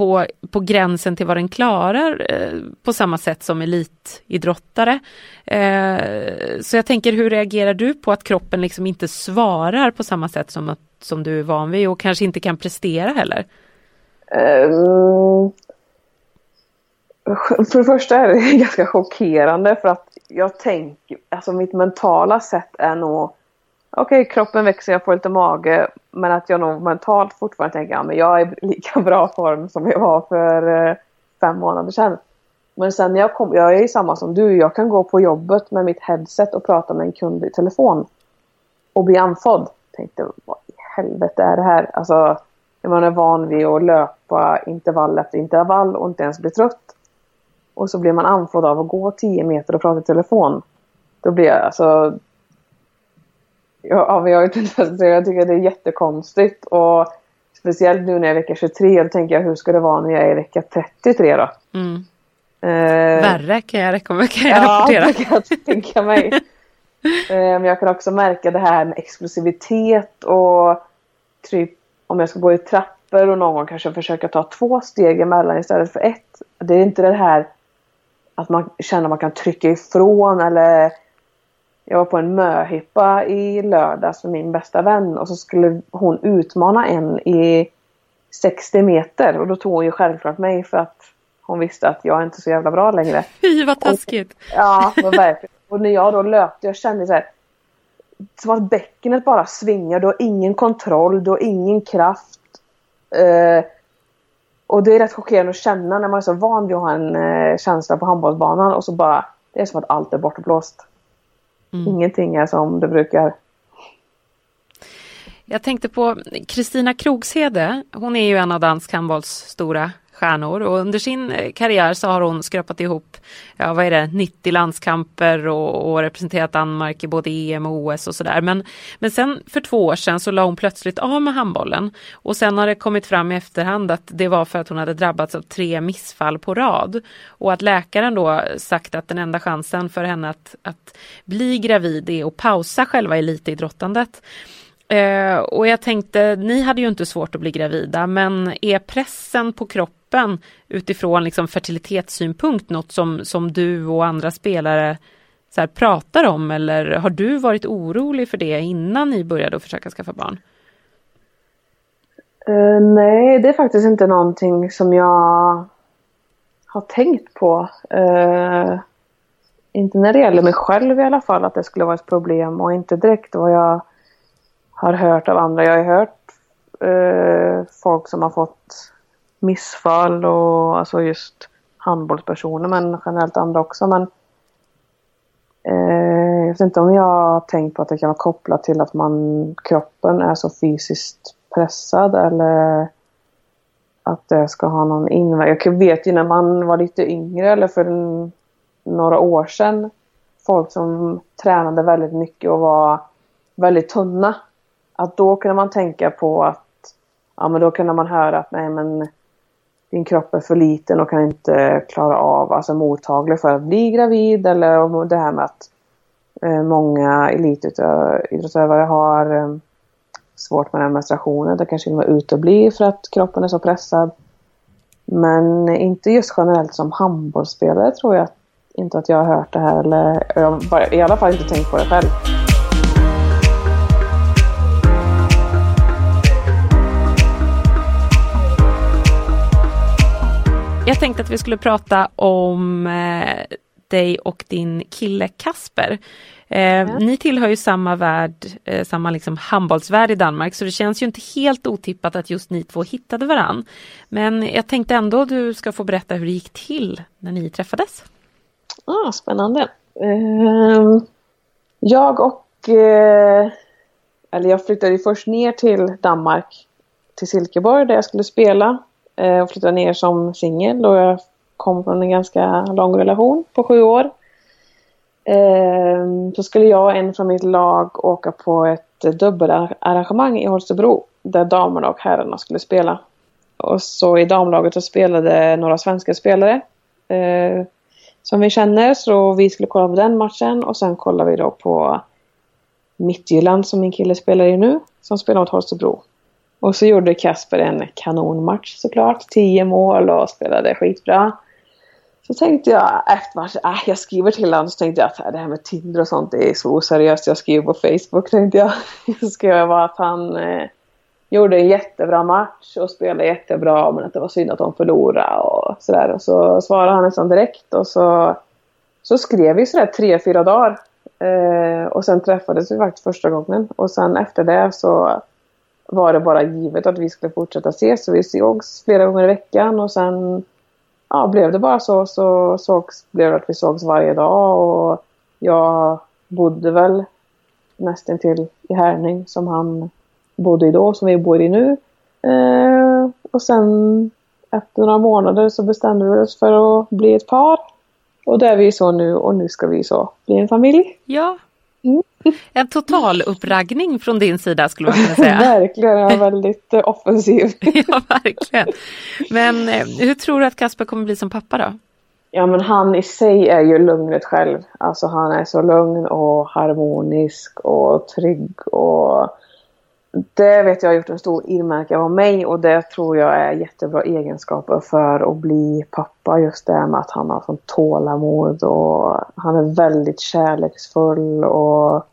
på, på gränsen till vad den klarar eh, på samma sätt som elitidrottare. Eh, så jag tänker, hur reagerar du på att kroppen liksom inte svarar på samma sätt som, att, som du är van vid och kanske inte kan prestera heller? Um, för det första är det ganska chockerande för att jag tänker, alltså mitt mentala sätt är nog okej, okay, kroppen växer, jag får lite mage, men att jag nog mentalt fortfarande tänker att ja, jag är i lika bra form som jag var för eh, fem månader sedan. Men sen när jag kom, jag är samma som du, jag kan gå på jobbet med mitt headset och prata med en kund i telefon och bli andfådd. Tänkte, vad i helvete är det här? Alltså, när man är van vid att löpa intervall efter intervall och inte ens bli trött. Och så blir man andfådd av att gå 10 meter och prata i telefon. Då blir jag, alltså, Ja, men jag, vet inte, jag tycker det är jättekonstigt. Och speciellt nu när jag är vecka 23, då tänker jag hur ska det vara när jag är vecka 33 då? Mm. Eh, Värre kan jag, kan jag ja, rapportera. det kan jag tänka mig. eh, men jag kan också märka det här med exklusivitet och typ om jag ska gå i trappor och någon gång kanske försöka ta två steg emellan istället för ett. Det är inte det här att man känner att man kan trycka ifrån eller jag var på en möhippa i lördags med min bästa vän och så skulle hon utmana en i 60 meter och då tog hon ju självklart mig för att hon visste att jag är inte så jävla bra längre. Fy vad taskigt! Och, ja, verkligen. Och när jag då löpte, jag kände så här som att bäckenet bara svingar, du har ingen kontroll, du har ingen kraft. Uh, och det är rätt chockerande att känna när man är så van vid att ha en uh, känsla på handbollsbanan och så bara, det är som att allt är bortblåst. Mm. Ingenting är som det brukar. Jag tänkte på Kristina Krogshede. Hon är ju en av dansk handbolls stora stjärnor och under sin eh, karriär så har hon skrapat ihop, ja vad är det, 90 landskamper och, och representerat Danmark i både EM och OS och sådär. Men, men sen för två år sedan så la hon plötsligt av med handbollen och sen har det kommit fram i efterhand att det var för att hon hade drabbats av tre missfall på rad och att läkaren då sagt att den enda chansen för henne att, att bli gravid är att pausa själva elitidrottandet. Eh, och jag tänkte, ni hade ju inte svårt att bli gravida, men är pressen på kroppen utifrån liksom fertilitetssynpunkt något som, som du och andra spelare så här, pratar om eller har du varit orolig för det innan ni började att försöka skaffa barn? Uh, nej, det är faktiskt inte någonting som jag har tänkt på. Uh, inte när det gäller mig själv i alla fall, att det skulle vara ett problem och inte direkt vad jag har hört av andra. Jag har hört uh, folk som har fått missfall och alltså just handbollspersoner men generellt andra också. Men eh, jag vet inte om jag har tänkt på att det kan vara kopplat till att man kroppen är så fysiskt pressad eller att det ska ha någon inverkan. Jag vet ju när man var lite yngre eller för en, några år sedan folk som tränade väldigt mycket och var väldigt tunna. Att då kunde man tänka på att ja men då kunde man höra att nej men din kropp är för liten och kan inte klara av, alltså mottaglig för att bli gravid eller det här med att eh, många elitidrottsutövare har eh, svårt med den menstruationen. Det kanske till och med uteblir för att kroppen är så pressad. Men inte just generellt som handbollsspelare tror jag inte att jag har hört det här eller jag har i alla fall inte tänkt på det själv. Jag tänkte att vi skulle prata om eh, dig och din kille Kasper. Eh, ja. Ni tillhör ju samma värld, eh, samma liksom handbollsvärld i Danmark så det känns ju inte helt otippat att just ni två hittade varann. Men jag tänkte ändå att du ska få berätta hur det gick till när ni träffades. Ah, spännande. Eh, jag och... Eh, eller jag flyttade först ner till Danmark, till Silkeborg där jag skulle spela. Eh, och flyttade ner som singel då jag kom från en ganska lång relation på sju år. Ehm, så skulle jag och en från mitt lag åka på ett dubbelarrangemang i Holstebro där damerna och herrarna skulle spela. Och så i damlaget så spelade några svenska spelare eh, som vi känner så vi skulle kolla på den matchen och sen kollar vi då på Midtjylland som min kille spelar i nu som spelar mot Holstebro. Och så gjorde Kasper en kanonmatch såklart. Tio mål och spelade skitbra. Så tänkte jag efter matchen, äh, jag skriver till honom, så tänkte jag att äh, det här med Tinder och sånt det är så oseriöst. Jag skriver på Facebook tänkte jag. Så skrev jag bara att han eh, gjorde en jättebra match och spelade jättebra men att det var synd att de förlorade och sådär. Och så svarade han nästan direkt och så, så skrev vi sådär tre, fyra dagar. Eh, och sen träffades vi faktiskt första gången och sen efter det så var det bara givet att vi skulle fortsätta ses. Så vi sågs flera gånger i veckan och sen ja, blev det bara så. Så sågs, blev det att vi sågs varje dag och jag bodde väl nästan till i Härning som han bodde i då, som vi bor i nu. Eh, och sen efter några månader så bestämde vi oss för att bli ett par. Och det är vi så nu och nu ska vi så bli en familj. Ja, en total uppraggning från din sida skulle man kunna säga. verkligen, jag är väldigt eh, offensiv. ja, verkligen. Men eh, hur tror du att Kasper kommer bli som pappa då? Ja, men han i sig är ju lugnet själv. Alltså han är så lugn och harmonisk och trygg och det vet jag har gjort en stor inverkan på mig och det tror jag är jättebra egenskaper för att bli pappa. Just det med att han har sånt tålamod och han är väldigt kärleksfull och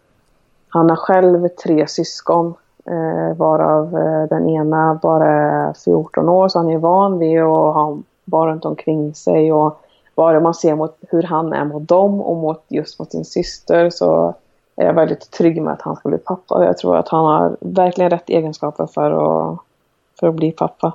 han har själv tre syskon eh, varav eh, den ena bara är 14 år så han är van vid att ha barn runt omkring sig och bara man ser mot hur han är mot dem och mot just mot sin syster så är jag väldigt trygg med att han ska bli pappa. Jag tror att han har verkligen rätt egenskaper för att, för att bli pappa.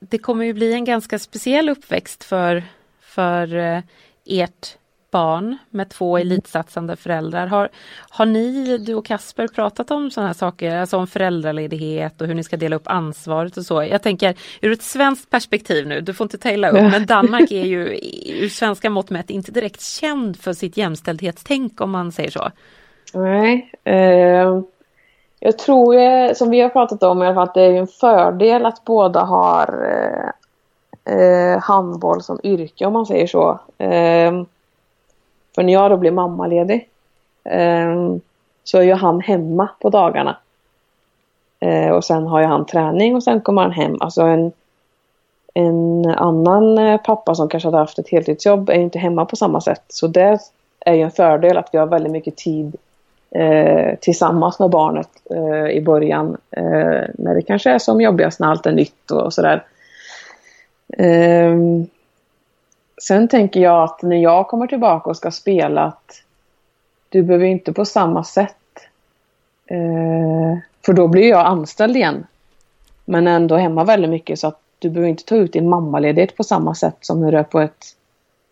Det kommer ju bli en ganska speciell uppväxt för, för eh, ert barn med två mm. elitsatsande föräldrar. Har, har ni, du och Kasper, pratat om sådana här saker, alltså om föräldraledighet och hur ni ska dela upp ansvaret och så? Jag tänker ur ett svenskt perspektiv nu, du får inte taila upp, men Danmark är ju ur svenska mått mätt inte direkt känd för sitt jämställdhetstänk om man säger så. Nej. Eh, jag tror, som vi har pratat om i alla fall, att det är en fördel att båda har eh, eh, handboll som yrke om man säger så. Eh, för när jag då blir mammaledig eh, så är ju han hemma på dagarna. Eh, och sen har ju han träning och sen kommer han hem. Alltså en, en annan eh, pappa som kanske hade haft ett heltidsjobb är inte hemma på samma sätt. Så det är ju en fördel att vi har väldigt mycket tid eh, tillsammans med barnet eh, i början. Eh, när det kanske är som jobbigast när allt är nytt och sådär. Ehm, sen tänker jag att när jag kommer tillbaka och ska spela att du behöver inte på samma sätt. Eh, för då blir jag anställd igen. Men ändå hemma väldigt mycket så att du behöver inte ta ut din mammaledighet på samma sätt som när du är på ett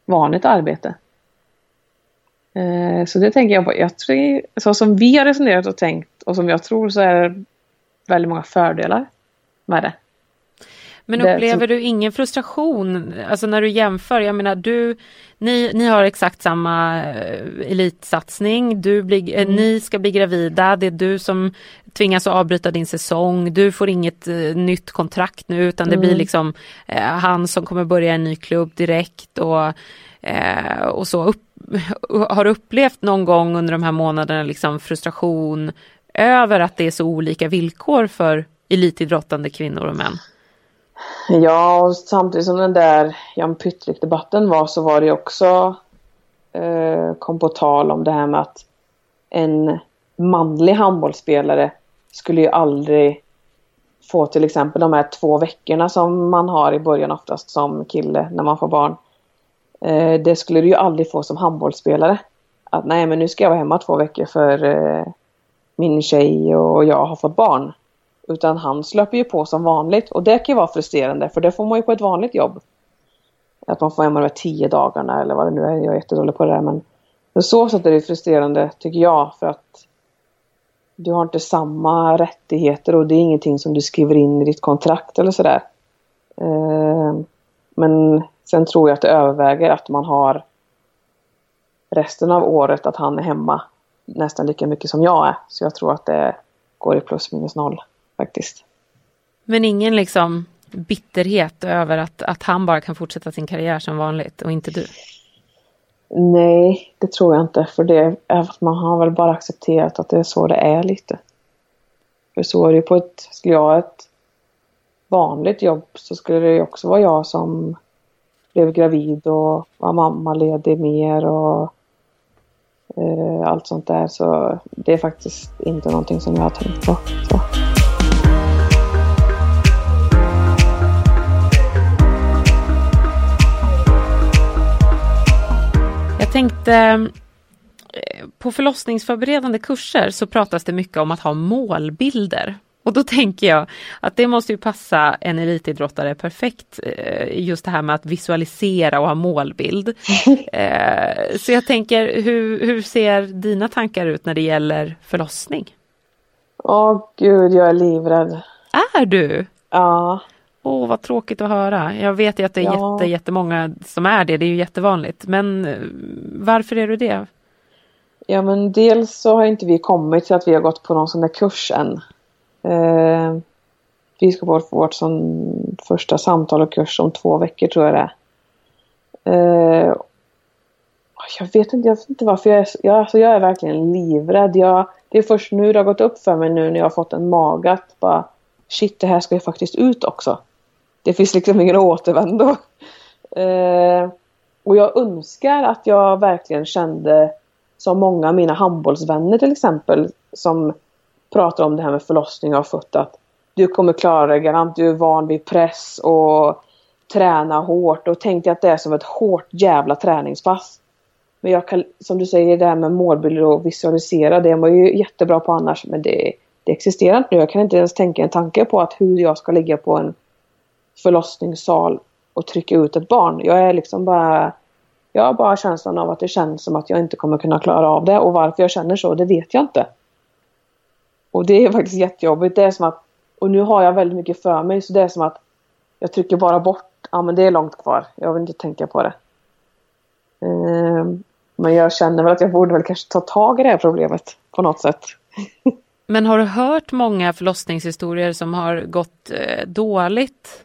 vanligt arbete. Eh, så det tänker jag på. Jag tror, så som vi har resonerat och tänkt och som jag tror så är det väldigt många fördelar med det. Men upplever du ingen frustration, alltså när du jämför, jag menar du, ni, ni har exakt samma eh, elitsatsning, du blir, eh, mm. ni ska bli gravida, det är du som tvingas att avbryta din säsong, du får inget uh, nytt kontrakt nu utan det mm. blir liksom uh, han som kommer börja en ny klubb direkt och, uh, och så. Upp, har du upplevt någon gång under de här månaderna liksom frustration över att det är så olika villkor för elitidrottande kvinnor och män? Ja, och samtidigt som den där Jan Pyttrik-debatten var så var det också eh, kom på tal om det här med att en manlig handbollsspelare skulle ju aldrig få till exempel de här två veckorna som man har i början oftast som kille när man får barn. Eh, det skulle du ju aldrig få som handbollsspelare. Att nej men nu ska jag vara hemma två veckor för eh, min tjej och jag har fått barn. Utan han släpper ju på som vanligt och det kan ju vara frustrerande för det får man ju på ett vanligt jobb. Att man får hemma de här tio dagarna eller vad det nu är. Jag är jättedålig på det där men så sätt är det frustrerande tycker jag för att du har inte samma rättigheter och det är ingenting som du skriver in i ditt kontrakt eller sådär. Eh, men sen tror jag att det överväger att man har resten av året att han är hemma nästan lika mycket som jag är. Så jag tror att det går i plus minus noll faktiskt. Men ingen liksom bitterhet över att, att han bara kan fortsätta sin karriär som vanligt och inte du? Nej, det tror jag inte. För det är man har väl bara accepterat att det är så det är lite. För så är det på ett, skulle jag ha ett vanligt jobb så skulle det också vara jag som blev gravid och var mammaledig mer och eh, allt sånt där. Så det är faktiskt inte någonting som jag har tänkt på. Så. Jag tänkte eh, på förlossningsförberedande kurser så pratas det mycket om att ha målbilder. Och då tänker jag att det måste ju passa en elitidrottare perfekt, eh, just det här med att visualisera och ha målbild. Eh, så jag tänker, hur, hur ser dina tankar ut när det gäller förlossning? Åh gud, jag är livrädd. Är du? Ja. Åh, vad tråkigt att höra. Jag vet ju att det är ja. jätte, jättemånga som är det, det är ju jättevanligt. Men eh, varför är du det? Ja, men dels så har inte vi kommit till att vi har gått på någon sån där kurs än. Eh, vi ska på vårt som första samtal och kurs om två veckor tror jag det är. Eh, jag, vet inte, jag vet inte varför jag är, jag, alltså jag är verkligen livrädd. Jag, det är först nu det har gått upp för mig nu när jag har fått en mage att bara shit det här ska ju faktiskt ut också. Det finns liksom ingen återvändo. Eh, och jag önskar att jag verkligen kände som många av mina handbollsvänner till exempel som pratar om det här med förlossning och har fött att du kommer klara dig garant, du är van vid press och träna hårt och tänkte att det är som ett hårt jävla träningspass. Men jag kan, som du säger, det här med målbilder och visualisera, det är man ju jättebra på annars men det, det existerar inte nu. Jag kan inte ens tänka en tanke på att hur jag ska ligga på en förlossningssal och trycka ut ett barn. Jag är liksom bara jag har bara känslan av att det känns som att jag inte kommer kunna klara av det och varför jag känner så, det vet jag inte. Och det är faktiskt jättejobbigt. Det är som att, och nu har jag väldigt mycket för mig så det är som att jag trycker bara bort, ja men det är långt kvar, jag vill inte tänka på det. Ehm, men jag känner väl att jag borde väl kanske ta tag i det här problemet på något sätt. Men har du hört många förlossningshistorier som har gått eh, dåligt?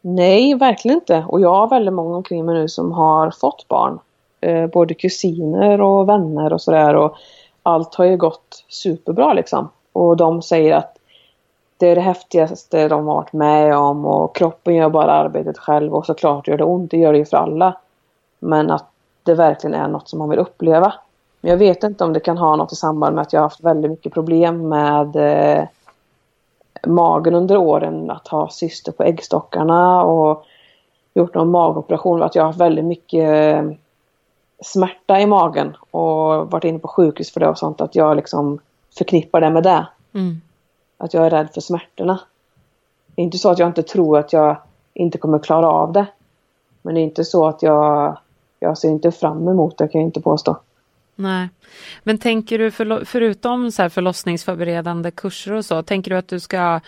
Nej, verkligen inte. Och jag har väldigt många omkring mig nu som har fått barn. Eh, både kusiner och vänner och sådär. Och allt har ju gått superbra liksom. Och de säger att det är det häftigaste de har varit med om och kroppen gör bara arbetet själv och såklart gör det ont, det gör det ju för alla. Men att det verkligen är något som man vill uppleva. Men jag vet inte om det kan ha något i samband med att jag har haft väldigt mycket problem med eh, magen under åren. Att ha syster på äggstockarna och gjort någon magoperation. Att jag har haft väldigt mycket eh, smärta i magen och varit inne på sjukhus för det och sånt. Att jag liksom förknippar det med det. Mm. Att jag är rädd för smärtorna. det är inte så att jag inte tror att jag inte kommer klara av det. Men det är inte så att jag, jag ser inte fram emot det kan jag inte påstå. Nej. Men tänker du för, förutom så här förlossningsförberedande kurser och så, tänker du att du ska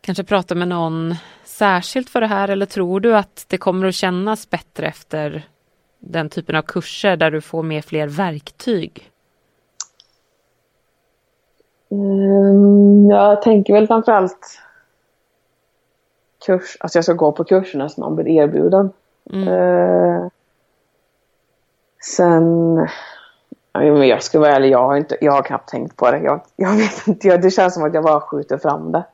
kanske prata med någon särskilt för det här eller tror du att det kommer att kännas bättre efter den typen av kurser där du får med fler verktyg? Mm, jag tänker väl framförallt kurs, alltså jag ska gå på kurserna som man blir erbjuden. Mm. Uh, sen, jag ska vara ärlig, jag har, inte, jag har knappt tänkt på det. Jag, jag vet inte, det känns som att jag bara skjuter fram det.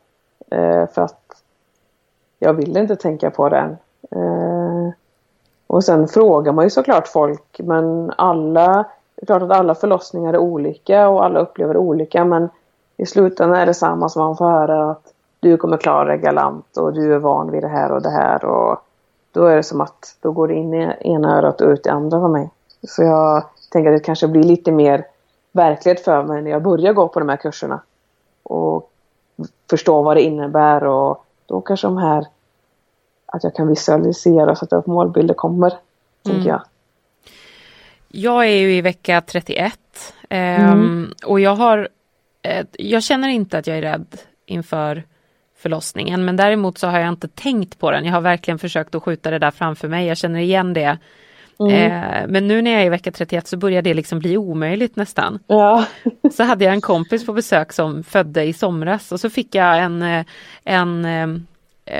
Uh, för att jag vill inte tänka på det än. Och sen frågar man ju såklart folk, men alla, det är klart att alla förlossningar är olika och alla upplever olika, men i slutändan är det samma som man får höra att du kommer klara dig galant och du är van vid det här och det här och då är det som att då går det in i ena örat och ut i andra för mig. Så jag tänker att det kanske blir lite mer verklighet för mig när jag börjar gå på de här kurserna och förstå vad det innebär och då kanske de här att jag kan visualisera och sätta upp målbilder kommer, mm. jag. Jag är ju i vecka 31 eh, mm. och jag har eh, jag känner inte att jag är rädd inför förlossningen men däremot så har jag inte tänkt på den. Jag har verkligen försökt att skjuta det där framför mig. Jag känner igen det. Mm. Eh, men nu när jag är i vecka 31 så börjar det liksom bli omöjligt nästan. Ja. så hade jag en kompis på besök som födde i somras och så fick jag en, eh, en eh,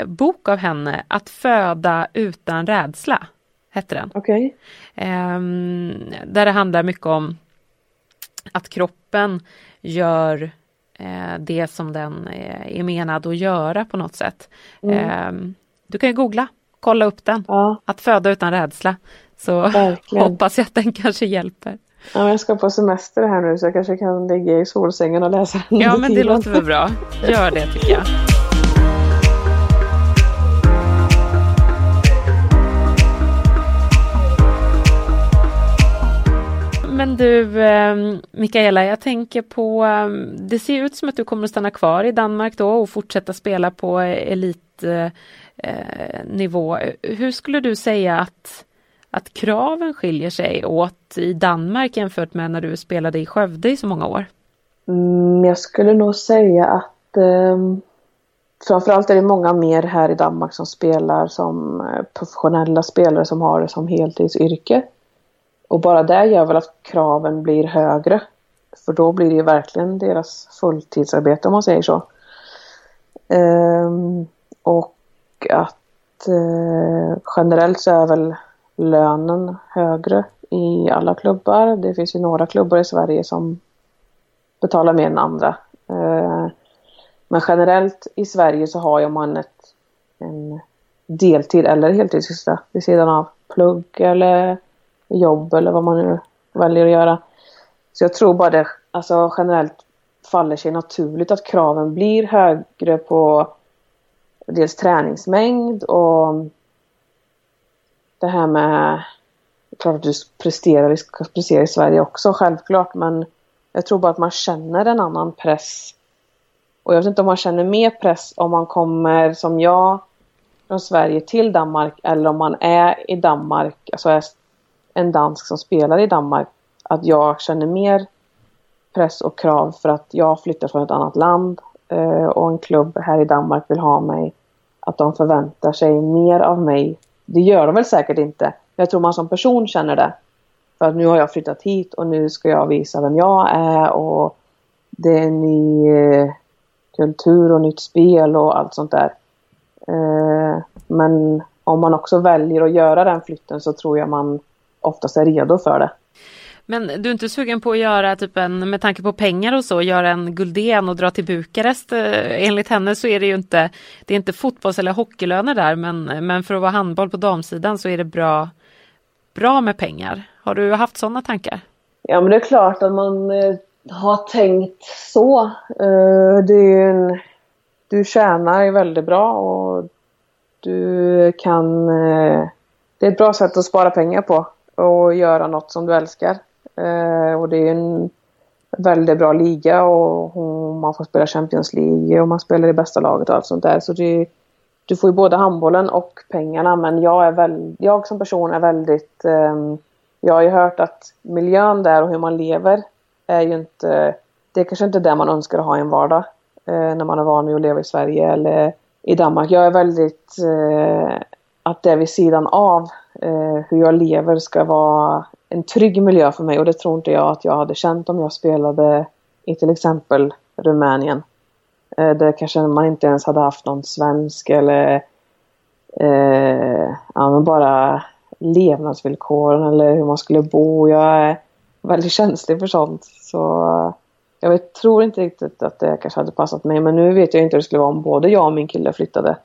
bok av henne, Att föda utan rädsla. Hette den. Okay. Ehm, där det handlar mycket om att kroppen gör eh, det som den är menad att göra på något sätt. Mm. Eh, du kan ju googla, kolla upp den. Ja. Att föda utan rädsla. Så Verkligen. hoppas jag att den kanske hjälper. Ja, jag ska på semester här nu så jag kanske kan ligga i solsängen och läsa den Ja men det låter väl bra. Gör det tycker jag. Men du eh, Mikaela, jag tänker på, eh, det ser ut som att du kommer att stanna kvar i Danmark då och fortsätta spela på elitnivå. Eh, eh, eh Hur skulle du säga att, att kraven skiljer sig åt i Danmark jämfört med när du spelade i Skövde i så många år? Mm, jag skulle nog säga att eh, framförallt är det många mer här i Danmark som spelar som eh, professionella spelare som har det som heltidsyrke. Och bara det gör väl att kraven blir högre. För då blir det ju verkligen deras fulltidsarbete om man säger så. Ehm, och att eh, generellt så är väl lönen högre i alla klubbar. Det finns ju några klubbar i Sverige som betalar mer än andra. Ehm, men generellt i Sverige så har ju man ett, en deltid eller heltidssyssla vid sidan av plugg eller jobb eller vad man nu väljer att göra. Så jag tror bara det alltså generellt faller sig naturligt att kraven blir högre på dels träningsmängd och det här med klart att du presterar, vi ska prestera i Sverige också självklart men jag tror bara att man känner en annan press. Och jag vet inte om man känner mer press om man kommer som jag från Sverige till Danmark eller om man är i Danmark, alltså är en dansk som spelar i Danmark att jag känner mer press och krav för att jag flyttar från ett annat land eh, och en klubb här i Danmark vill ha mig. Att de förväntar sig mer av mig. Det gör de väl säkert inte. Men jag tror man som person känner det. För att nu har jag flyttat hit och nu ska jag visa vem jag är och det är en ny eh, kultur och nytt spel och allt sånt där. Eh, men om man också väljer att göra den flytten så tror jag man oftast är redo för det. Men du är inte sugen på att göra typ en, med tanke på pengar och så, göra en Guldén och dra till Bukarest? Eh, enligt henne så är det ju inte, det är inte fotbolls eller hockeylöner där men, men för att vara handboll på damsidan så är det bra, bra med pengar. Har du haft sådana tankar? Ja men det är klart att man eh, har tänkt så. Eh, det är en, du tjänar ju väldigt bra och du kan det är ett bra sätt att spara pengar på och göra något som du älskar. Eh, och det är en väldigt bra liga och, och, man får spela Champions League och man spelar i bästa laget och allt sånt där. Så det, du får ju både handbollen och pengarna men jag, är väl, jag som person är väldigt... Eh, jag har ju hört att miljön där och hur man lever är ju inte... Det är kanske inte det man önskar att ha i en vardag eh, när man är van vid att leva i Sverige eller i Danmark. Jag är väldigt... Eh, att det är vid sidan av Eh, hur jag lever ska vara en trygg miljö för mig och det tror inte jag att jag hade känt om jag spelade i till exempel Rumänien. Eh, där kanske man inte ens hade haft någon svensk eller eh, ja, men bara levnadsvillkoren eller hur man skulle bo. Jag är väldigt känslig för sånt. Så jag vet, tror inte riktigt att det kanske hade passat mig. Men nu vet jag inte hur det skulle vara om både jag och min kille flyttade.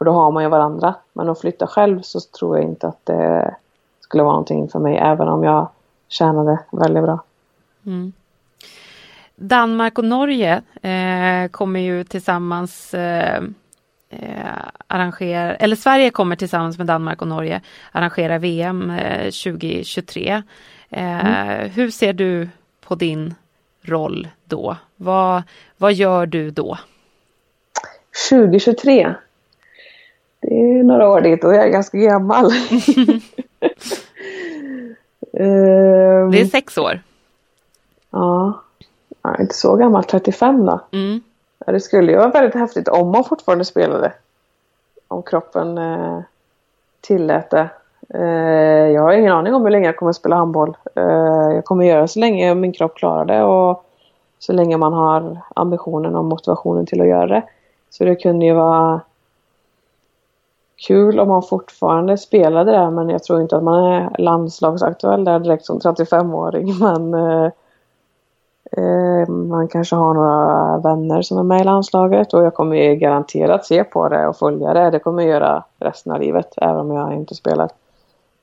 För då har man ju varandra. Men att flytta själv så tror jag inte att det skulle vara någonting för mig även om jag tjänade väldigt bra. Mm. Danmark och Norge eh, kommer ju tillsammans eh, eh, arrangera, eller Sverige kommer tillsammans med Danmark och Norge arrangera VM eh, 2023. Eh, mm. Hur ser du på din roll då? Vad, vad gör du då? 2023? Det är några år dit och jag är ganska gammal. um, det är sex år. Ja. ja. Inte så gammal, 35 då. Mm. Ja, det skulle ju vara väldigt häftigt om man fortfarande spelade. Om kroppen eh, tillät det. Eh, jag har ingen aning om hur länge jag kommer spela handboll. Eh, jag kommer göra så länge min kropp klarar det och så länge man har ambitionen och motivationen till att göra det. Så det kunde ju vara kul om man fortfarande spelade där men jag tror inte att man är landslagsaktuell där direkt som 35-åring. Men eh, eh, man kanske har några vänner som är med i landslaget och jag kommer ju garanterat se på det och följa det. Det kommer jag göra resten av livet även om jag inte spelar.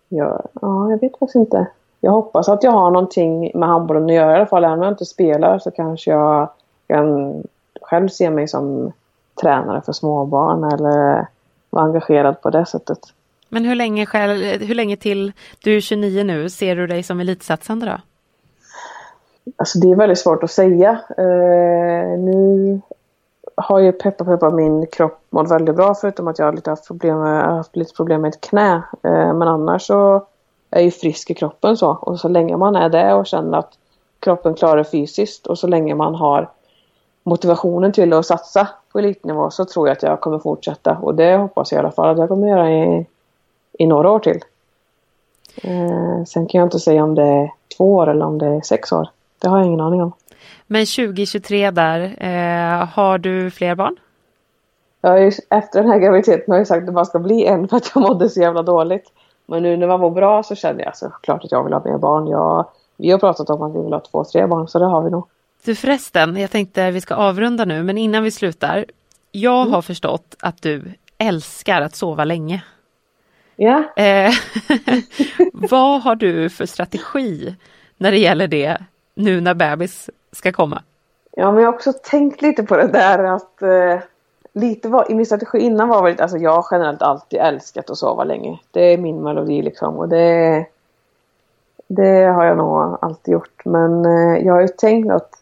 Jag, ja, jag vet faktiskt inte. Jag hoppas att jag har någonting med handbollen att göra i alla fall. Även om jag inte spelar så kanske jag kan själv se mig som tränare för småbarn eller vara engagerad på det sättet. Men hur länge, själv, hur länge till, du är 29 nu, ser du dig som elitsatsande då? Alltså det är väldigt svårt att säga. Uh, nu har ju peppa peppa min kropp mått väldigt bra förutom att jag har lite haft problem med, haft lite problem med ett knä. Uh, men annars så är ju frisk i kroppen så. Och så länge man är det och känner att kroppen klarar fysiskt och så länge man har motivationen till att satsa på elitnivå så tror jag att jag kommer fortsätta. Och det hoppas jag i alla fall att jag kommer göra i, i några år till. Eh, sen kan jag inte säga om det är två år eller om det är sex år. Det har jag ingen aning om. Men 2023 där, eh, har du fler barn? Jag ju, efter den här graviditeten har jag sagt att det bara ska bli en för att jag mådde så jävla dåligt. Men nu när man mår bra så känner jag såklart att jag vill ha mer barn. Jag, vi har pratat om att vi vill ha två, tre barn så det har vi nog. Du förresten, jag tänkte vi ska avrunda nu men innan vi slutar. Jag mm. har förstått att du älskar att sova länge. Ja. Eh, vad har du för strategi när det gäller det nu när bebis ska komma? Ja, men jag har också tänkt lite på det där att eh, lite var, i min strategi innan var väl alltså jag har generellt alltid älskat att sova länge. Det är min melodi liksom och det, det har jag nog alltid gjort. Men eh, jag har ju tänkt att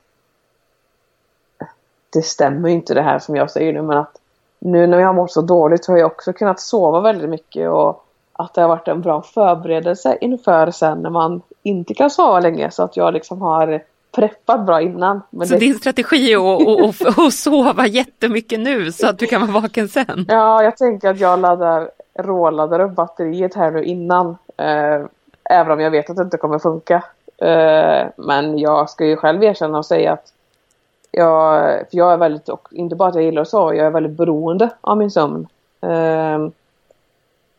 det stämmer inte det här som jag säger nu men att nu när jag har mått så dåligt så har jag också kunnat sova väldigt mycket och att det har varit en bra förberedelse inför sen när man inte kan sova länge så att jag liksom har preppat bra innan. Så det... din strategi är att, att, att, sova jättemycket nu så att du kan vara vaken sen? Ja, jag tänker att jag laddar, råladdar upp batteriet här nu innan. Eh, även om jag vet att det inte kommer funka. Eh, men jag ska ju själv erkänna och säga att jag, för jag är väldigt, och inte bara att jag gillar att sova, jag är väldigt beroende av min sömn. Um,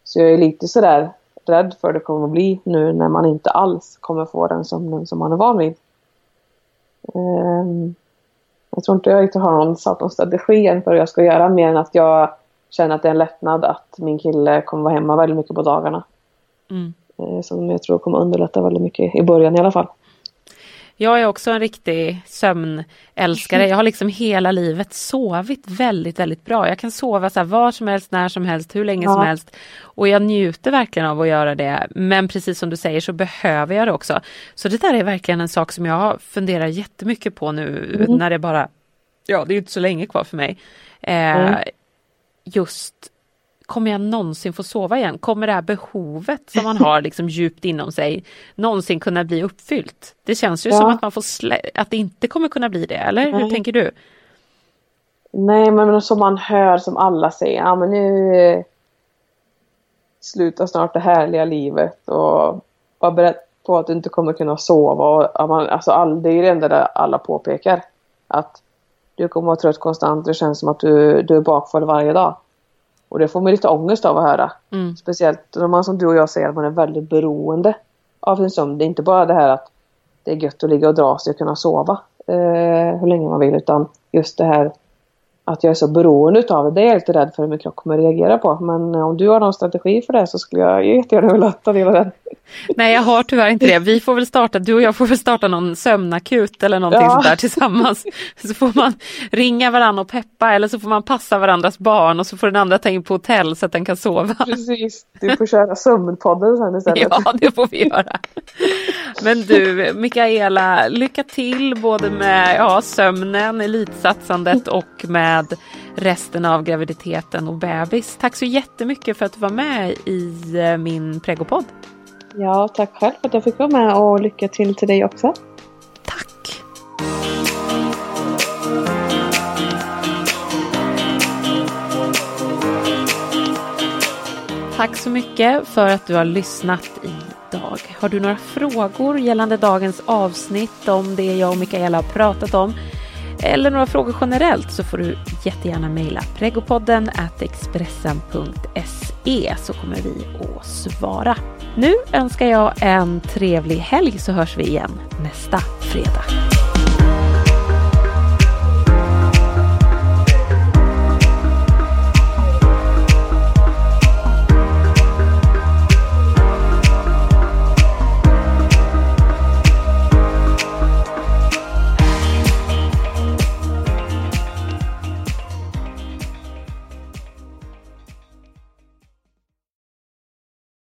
så jag är lite sådär rädd för det kommer att bli nu när man inte alls kommer få den sömnen som man är van vid. Um, jag tror inte jag riktigt har någon satt någon strategi än för vad jag ska göra mer än att jag känner att det är en lättnad att min kille kommer vara hemma väldigt mycket på dagarna. Mm. Uh, som jag tror kommer underlätta väldigt mycket i början i alla fall. Jag är också en riktig sömnälskare. Jag har liksom hela livet sovit väldigt, väldigt bra. Jag kan sova så här var som helst, när som helst, hur länge ja. som helst. Och jag njuter verkligen av att göra det. Men precis som du säger så behöver jag det också. Så det där är verkligen en sak som jag funderar jättemycket på nu mm. när det bara, ja det är inte så länge kvar för mig. Eh, mm. Just kommer jag någonsin få sova igen? Kommer det här behovet som man har liksom djupt inom sig någonsin kunna bli uppfyllt? Det känns ju ja. som att man får att det inte kommer kunna bli det, eller Nej. hur tänker du? Nej, men som man hör som alla säger, ja men nu slutar snart det härliga livet och var beredd på att du inte kommer kunna sova. Och, man, alltså, all, det är det enda där alla påpekar. Att du kommer vara trött konstant, det känns som att du, du är bakfull varje dag. Och det får man lite ångest av att höra. Mm. Speciellt när man som du och jag säger att man är väldigt beroende av sin sömn. Det är inte bara det här att det är gött att ligga och dra sig och kunna sova eh, hur länge man vill utan just det här att jag är så beroende utav det. Det är jag lite rädd för hur min kropp kommer reagera på. Men om du har någon strategi för det så skulle jag jättegärna vilja ta del av den. Nej, jag har tyvärr inte det. Vi får väl starta, du och jag får väl starta någon sömnakut eller någonting ja. sånt där tillsammans. Så får man ringa varandra och peppa eller så får man passa varandras barn och så får den andra ta in på hotell så att den kan sova. Precis, du får köra sömnpodden sen istället. Ja, det får vi göra. Men du, Mikaela, lycka till både med ja, sömnen, elitsatsandet och med resten av graviditeten och bebis. Tack så jättemycket för att du var med i eh, min pregopodd. Ja, tack själv för att jag fick vara med och lycka till till dig också. Tack! Tack så mycket för att du har lyssnat idag. Har du några frågor gällande dagens avsnitt om det jag och Mikaela har pratat om eller några frågor generellt så får du jättegärna mejla pregopodden expressen.se så kommer vi att svara. Nu önskar jag en trevlig helg så hörs vi igen nästa fredag.